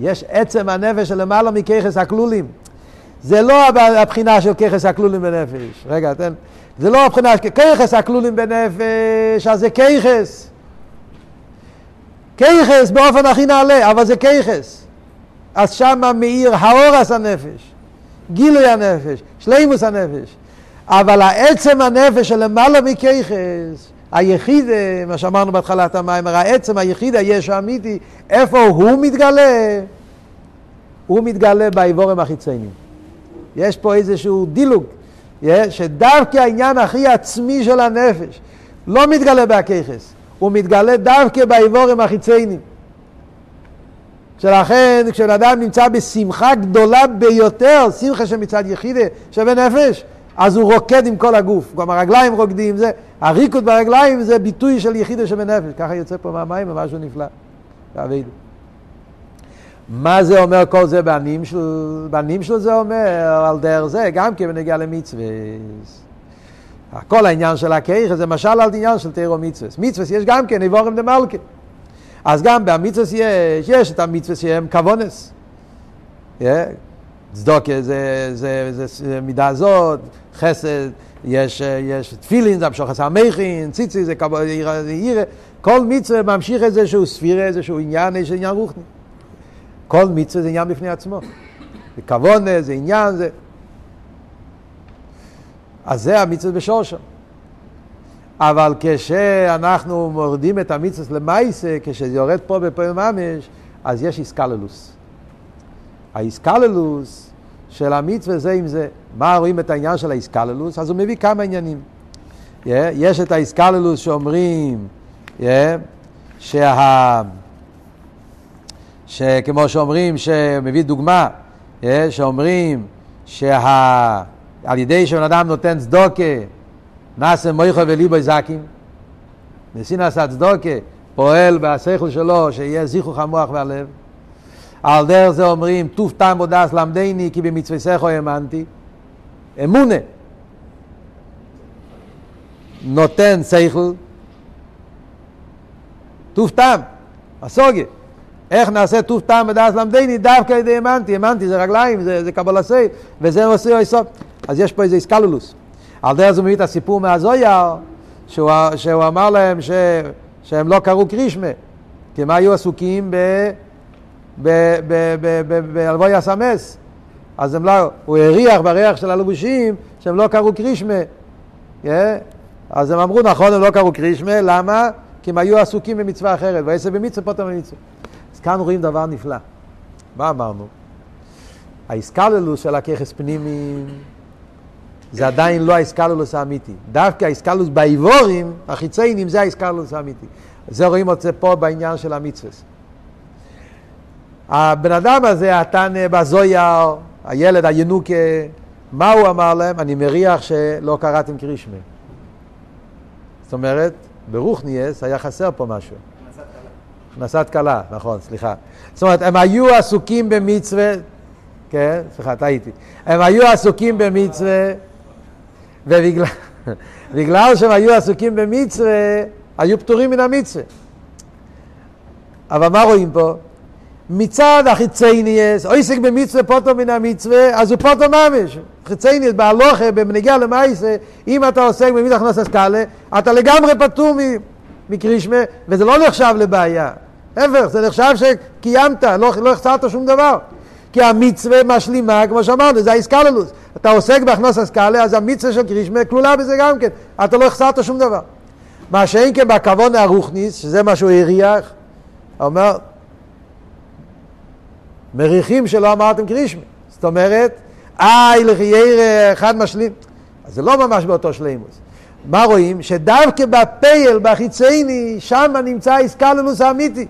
יש עצם הנפש שלמעלה מככס הכלולים. זה לא הבחינה של ככס הכלולים בנפש. רגע, תן. זה לא הבחינה של ככס הכלולים בנפש, אז זה ככס. ככס באופן הכי נעלה, אבל זה ככס. אז שמה מאיר האורס הנפש, גילוי הנפש, שלימוס הנפש. אבל העצם הנפש של למעלה מככס, היחיד, מה שאמרנו בהתחלת המים, העצם היחיד, היש האמיתי, איפה הוא מתגלה? הוא מתגלה באיבורים החיצוניים. יש פה איזשהו דילוג, שדווקא העניין הכי עצמי של הנפש לא מתגלה בהככס, הוא מתגלה דווקא באיבורים החיצוניים. שלכן כשבן אדם נמצא בשמחה גדולה ביותר, שמחה שמצד יחידה שבנפש, אז הוא רוקד עם כל הגוף, גם הרגליים רוקדים, זה, הריקוד ברגליים זה ביטוי של יחידה שבנפש, ככה יוצא פה מהמים, משהו נפלא. מה זה אומר כל זה בנים של... בנים של זה אומר על דרך זה, גם כן בנגיע למצווה. כל העניין של הכיכה זה משל על עניין של תירו מצווה. מצווה יש גם כן איבורם דמלכה. אז גם במצווה יש, יש את המצווה שהם כוונס. צדוקה זה, זה, זה, זה מידה זאת, חסד, יש, יש תפילין, זה המשוך עשה מכין, ציצי זה עירה, כל מצווה ממשיך איזשהו ספירה, איזשהו עניין, איזשהו עניין רוחני. כל מצווה זה עניין בפני עצמו. זה כוונה, זה עניין, זה... אז זה המצווה בשורשם. אבל כשאנחנו מורדים את המצווה למעשה, כשזה יורד פה בפעמים ממש, אז יש איסקללוס. האיסקללוס של המצווה זה עם זה. מה רואים את העניין של האיסקללוס? אז הוא מביא כמה עניינים. Yeah, יש את האיסקללוס שאומרים yeah, שה... שכמו שאומרים, שמביא דוגמה, yeah, שאומרים שעל ידי שבן אדם נותן צדוקה, נאסם מויכו וליבו זקים, נשיא נעשה צדוקה, פועל בשכל שלו, שיהיה זיכוך המוח והלב. על דרך זה אומרים, טוב טעם ודס למדני, כי במצווה סכו האמנתי. אמונה. נותן שכל. טוב טעם, הסוגיה. איך נעשה טוב טעם ודס למדני? דווקא על ידי האמנתי. האמנתי זה רגליים, זה, זה קבלה סי, וזה עושה יסוד. אז יש פה איזה איסקלולוס. על דרך זה מביא את הסיפור מהזויר, שהוא, שהוא אמר להם ש, שהם לא קראו קרישמה, כי הם היו עסוקים ב... באלבוי הסמס. אז הם לא, הוא הריח בריח של הלבושים שהם לא קראו קרישמה. Yeah? אז הם אמרו, נכון, הם לא קראו קרישמה, למה? כי הם היו עסוקים במצווה אחרת, ויעשה במצווה פוטר במצווה. אז כאן רואים דבר נפלא. מה אמרנו? האיסקללוס של הככס פנימי זה עדיין לא האיסקללוס האמיתי. דווקא האיסקללוס באיבורים, החיציינים, זה האיסקללוס האמיתי. זה רואים את זה פה בעניין של המצווה. הבן אדם הזה, התנא בזויר, הילד הינוקה, מה הוא אמר להם? אני מריח שלא קראתם קרישמה. זאת אומרת, ברוכניאס היה חסר פה משהו. הכנסת כלה, נכון, סליחה. זאת אומרת, הם היו עסוקים במצווה, כן, סליחה, טעיתי. הם היו עסוקים במצווה, ובגלל שהם היו עסוקים במצווה, היו פטורים מן המצווה. אבל מה רואים פה? מצד החיצייניאס, עוסק במצווה פוטו מן המצווה, אז הוא פוטו ממש. חיצייניאס, בהלוכה, במנגיע למעשה, אם אתה עוסק במצווה הכנוס קאלה, אתה לגמרי פטור מקרישמה, וזה לא נחשב לבעיה. להפך, זה נחשב שקיימת, לא, לא החסרת שום דבר. כי המצווה משלימה, כמו שאמרנו, זה האיסקללוס. אתה עוסק בהכנוס אסקאלה, אז המצווה של קרישמה כלולה בזה גם כן. אתה לא החסרת שום דבר. מה שאין כן בכוון הרוחניס, שזה מה שהוא הריח, אומר, מריחים שלא אמרתם קרישמה. זאת אומרת, איי לחייר אחד משלים. אז זה לא ממש באותו שלימוס. מה רואים? שדווקא בפייל, בחיצייני, שם נמצא איסקללוס האמיתי.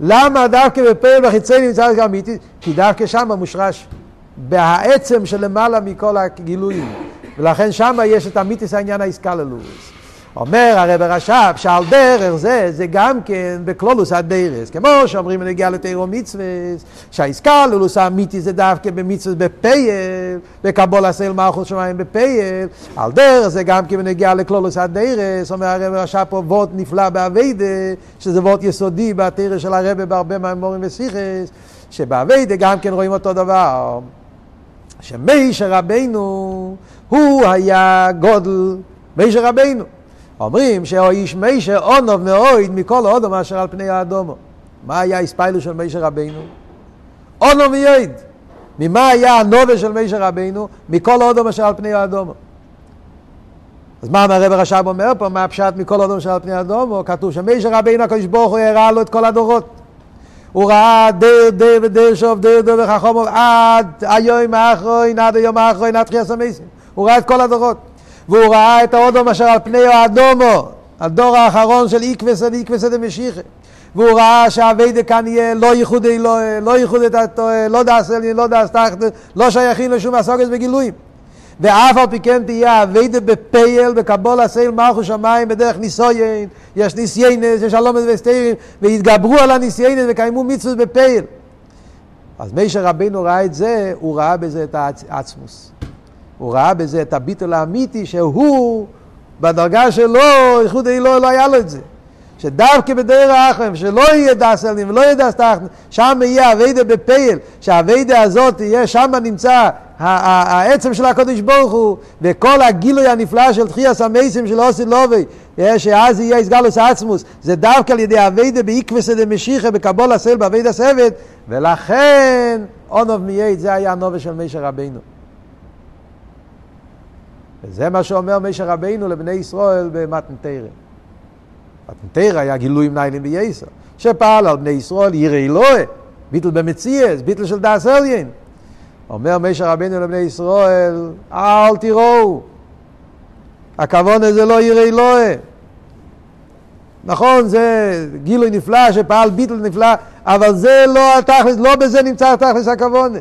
למה דווקא בפייל בחיצייני נמצא איסקללוס האמיתי? כי דווקא שם מושרש בהעצם שלמעלה מכל הגילויים. ולכן שם יש את אמיתיס העניין האיסקללוס. אומר הרב רש"ב שעל דרך זה, זה גם כן בקלולוס הדרס. כמו שאומרים בנגיע לתירו מצווה, שהעסקה לולוס האמיתי זה דווקא במצווה בפייל, בקבול עשה אל מלכות שמיים בפייל. על דרך זה גם כן בנגיע לקלולוס הדרס. אומר הרב רש"ב פה וורט נפלא באביידה, שזה וורט יסודי בתרס של הרב בהרבה מהמורים וסיכס, שבאביידה גם כן רואים אותו דבר. שמיישר רבנו הוא היה גודל מיישר רבנו. אומרים שהאיש מיישר אונוב מאויד מכל אודום אשר על פני האדומו. מה היה הספיילוס של מיישר רבנו? אונוב מיועד. ממה היה הנובה של מיישר רבנו? מכל אודום אשר על פני האדומו. אז מה הרב הרש"ב אומר פה? מה הפשט מכל אודום אשר על פני האדומו? כתוב שמיישר רבנו הקדוש ברוך הוא הראה לו את כל הדורות. הוא ראה דר דר ודר שוב דר דר וחכום עד היום האחרון, עד היום האחרון, עד תחייה סמייסים. הוא ראה את כל הדורות. והוא ראה את האודום אשר על פני האדומו, הדור האחרון של עקבות עקבות דמשיחא. והוא ראה שהעבודה כאן יהיה לא ייחודי, לא, לא ייחודי, לא דעת עליון, לא דעת תחתון, לא שייכים לשום הסוגס וגילויים. ואף על פי כן תהיה עבודה בפועל, בקבלת עול מלכות שמיים בדרך ניסויין, יש ניסיינס, יש שלום וסתירים, והתגברו על הניסיונות וקיימו מצוות בפועל. אז משה רבנו ראה את זה, הוא ראה בזה את העצמות. הוא ראה בזה את הביטול האמיתי שהוא, בדרגה שלו, ייחודא עילאה לא היה לו את זה. שדווקא בדרך האחרון, שלא יהיה דעת עליון ולא יהיה דעת תחתון, שם יהיה עבודה בפועל, שהעבודה הזאת יהיה, שם נמצא העצם של הקדוש ברוך הוא, וכל הגילוי הנפלא של תחיית המתים של עתיד לבוא, שאז יהיה התגלות עצמות, זה דווקא על ידי עבודה בעקבות דמשיחא בקבלת עול בעבודת עבד, ולכן אונוב מייד, זה היה הנובה של מישר רבינו. וזה מה שאומר מישר רבינו לבני ישראל במתנתרא. מתנתרא היה גילוי מניילים בייסר, שפעל על בני ישראל יראי אלוהי, ביטל במציאס, ביטל של דאס אליין. אומר מישר רבינו לבני ישראל, אל תראו, הכוון הזה לא יראי אלוהי. נכון, זה גילוי נפלא שפעל ביטל נפלא, אבל זה לא התכלס, לא בזה נמצא התכלס הכוון.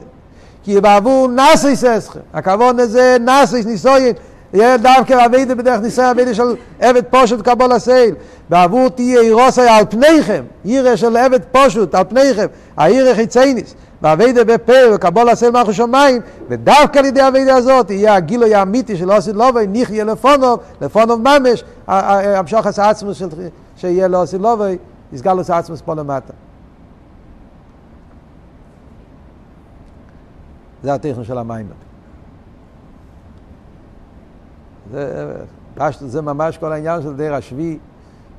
כי בעבור נאסיס אסכם, הכוון הזה נאסיס ניסויין, יהיה דווקא אביידה בדרך ניסיון אביידה של עבד פושט קבול הסייל. בעבור תהיה אירוסי על פניכם, עירה של עבד פושט על פניכם, העירה חיצייניס. ואביידה בפה וקבול הסייל מלכו שמיים, ודווקא על ידי אביידה הזאת יהיה הגילוי האמיתי של עושית לובי, נחיה לפונוב, לפונוב ממש, המשוך עשה עצמוס שיהיה לעושית לובי, יסגל עשה עצמוס פה למטה. זה הטכנו של המים. זה, זה ממש כל העניין של דיר השביעי,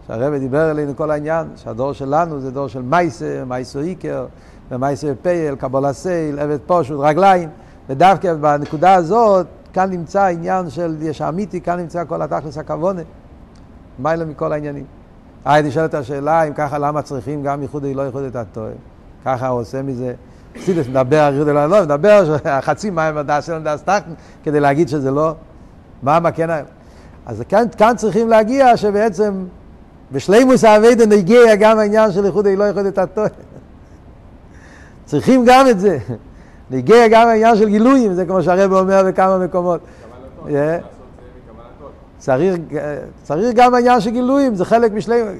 שהרבא דיבר אלינו כל העניין, שהדור שלנו זה דור של מייסה, מייסו איקר, ומייסה פייל, קבול הסייל, עבד פושוט, רגליים, ודווקא בנקודה הזאת, כאן נמצא העניין של יש אמיתי, כאן נמצא כל התכלס הכוונה, מיילה מכל העניינים. אה, הייתי שואל את השאלה, אם ככה למה צריכים גם ייחודי לא ייחודי את הטועה? ככה הוא עושה מזה. סידס מדבר ייחודי לא, מדבר חצי מים אלן דס טחטן, כדי להגיד שזה לא. מה, מה כן... אז כאן, כאן צריכים להגיע שבעצם בשלימוס האביידן הגיע גם העניין של איחוד לא איחוד את הטועה. צריכים גם את זה. הגיע גם העניין של גילויים, זה כמו שהרב אומר בכמה מקומות. צריך, צריך גם העניין של גילויים, זה חלק משלימוס.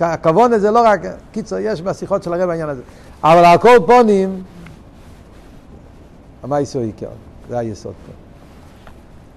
הכוון זה לא רק, קיצור, יש בשיחות של הרב העניין הזה. אבל על כל פונים, המייסו עיקר, זה היסוד פה.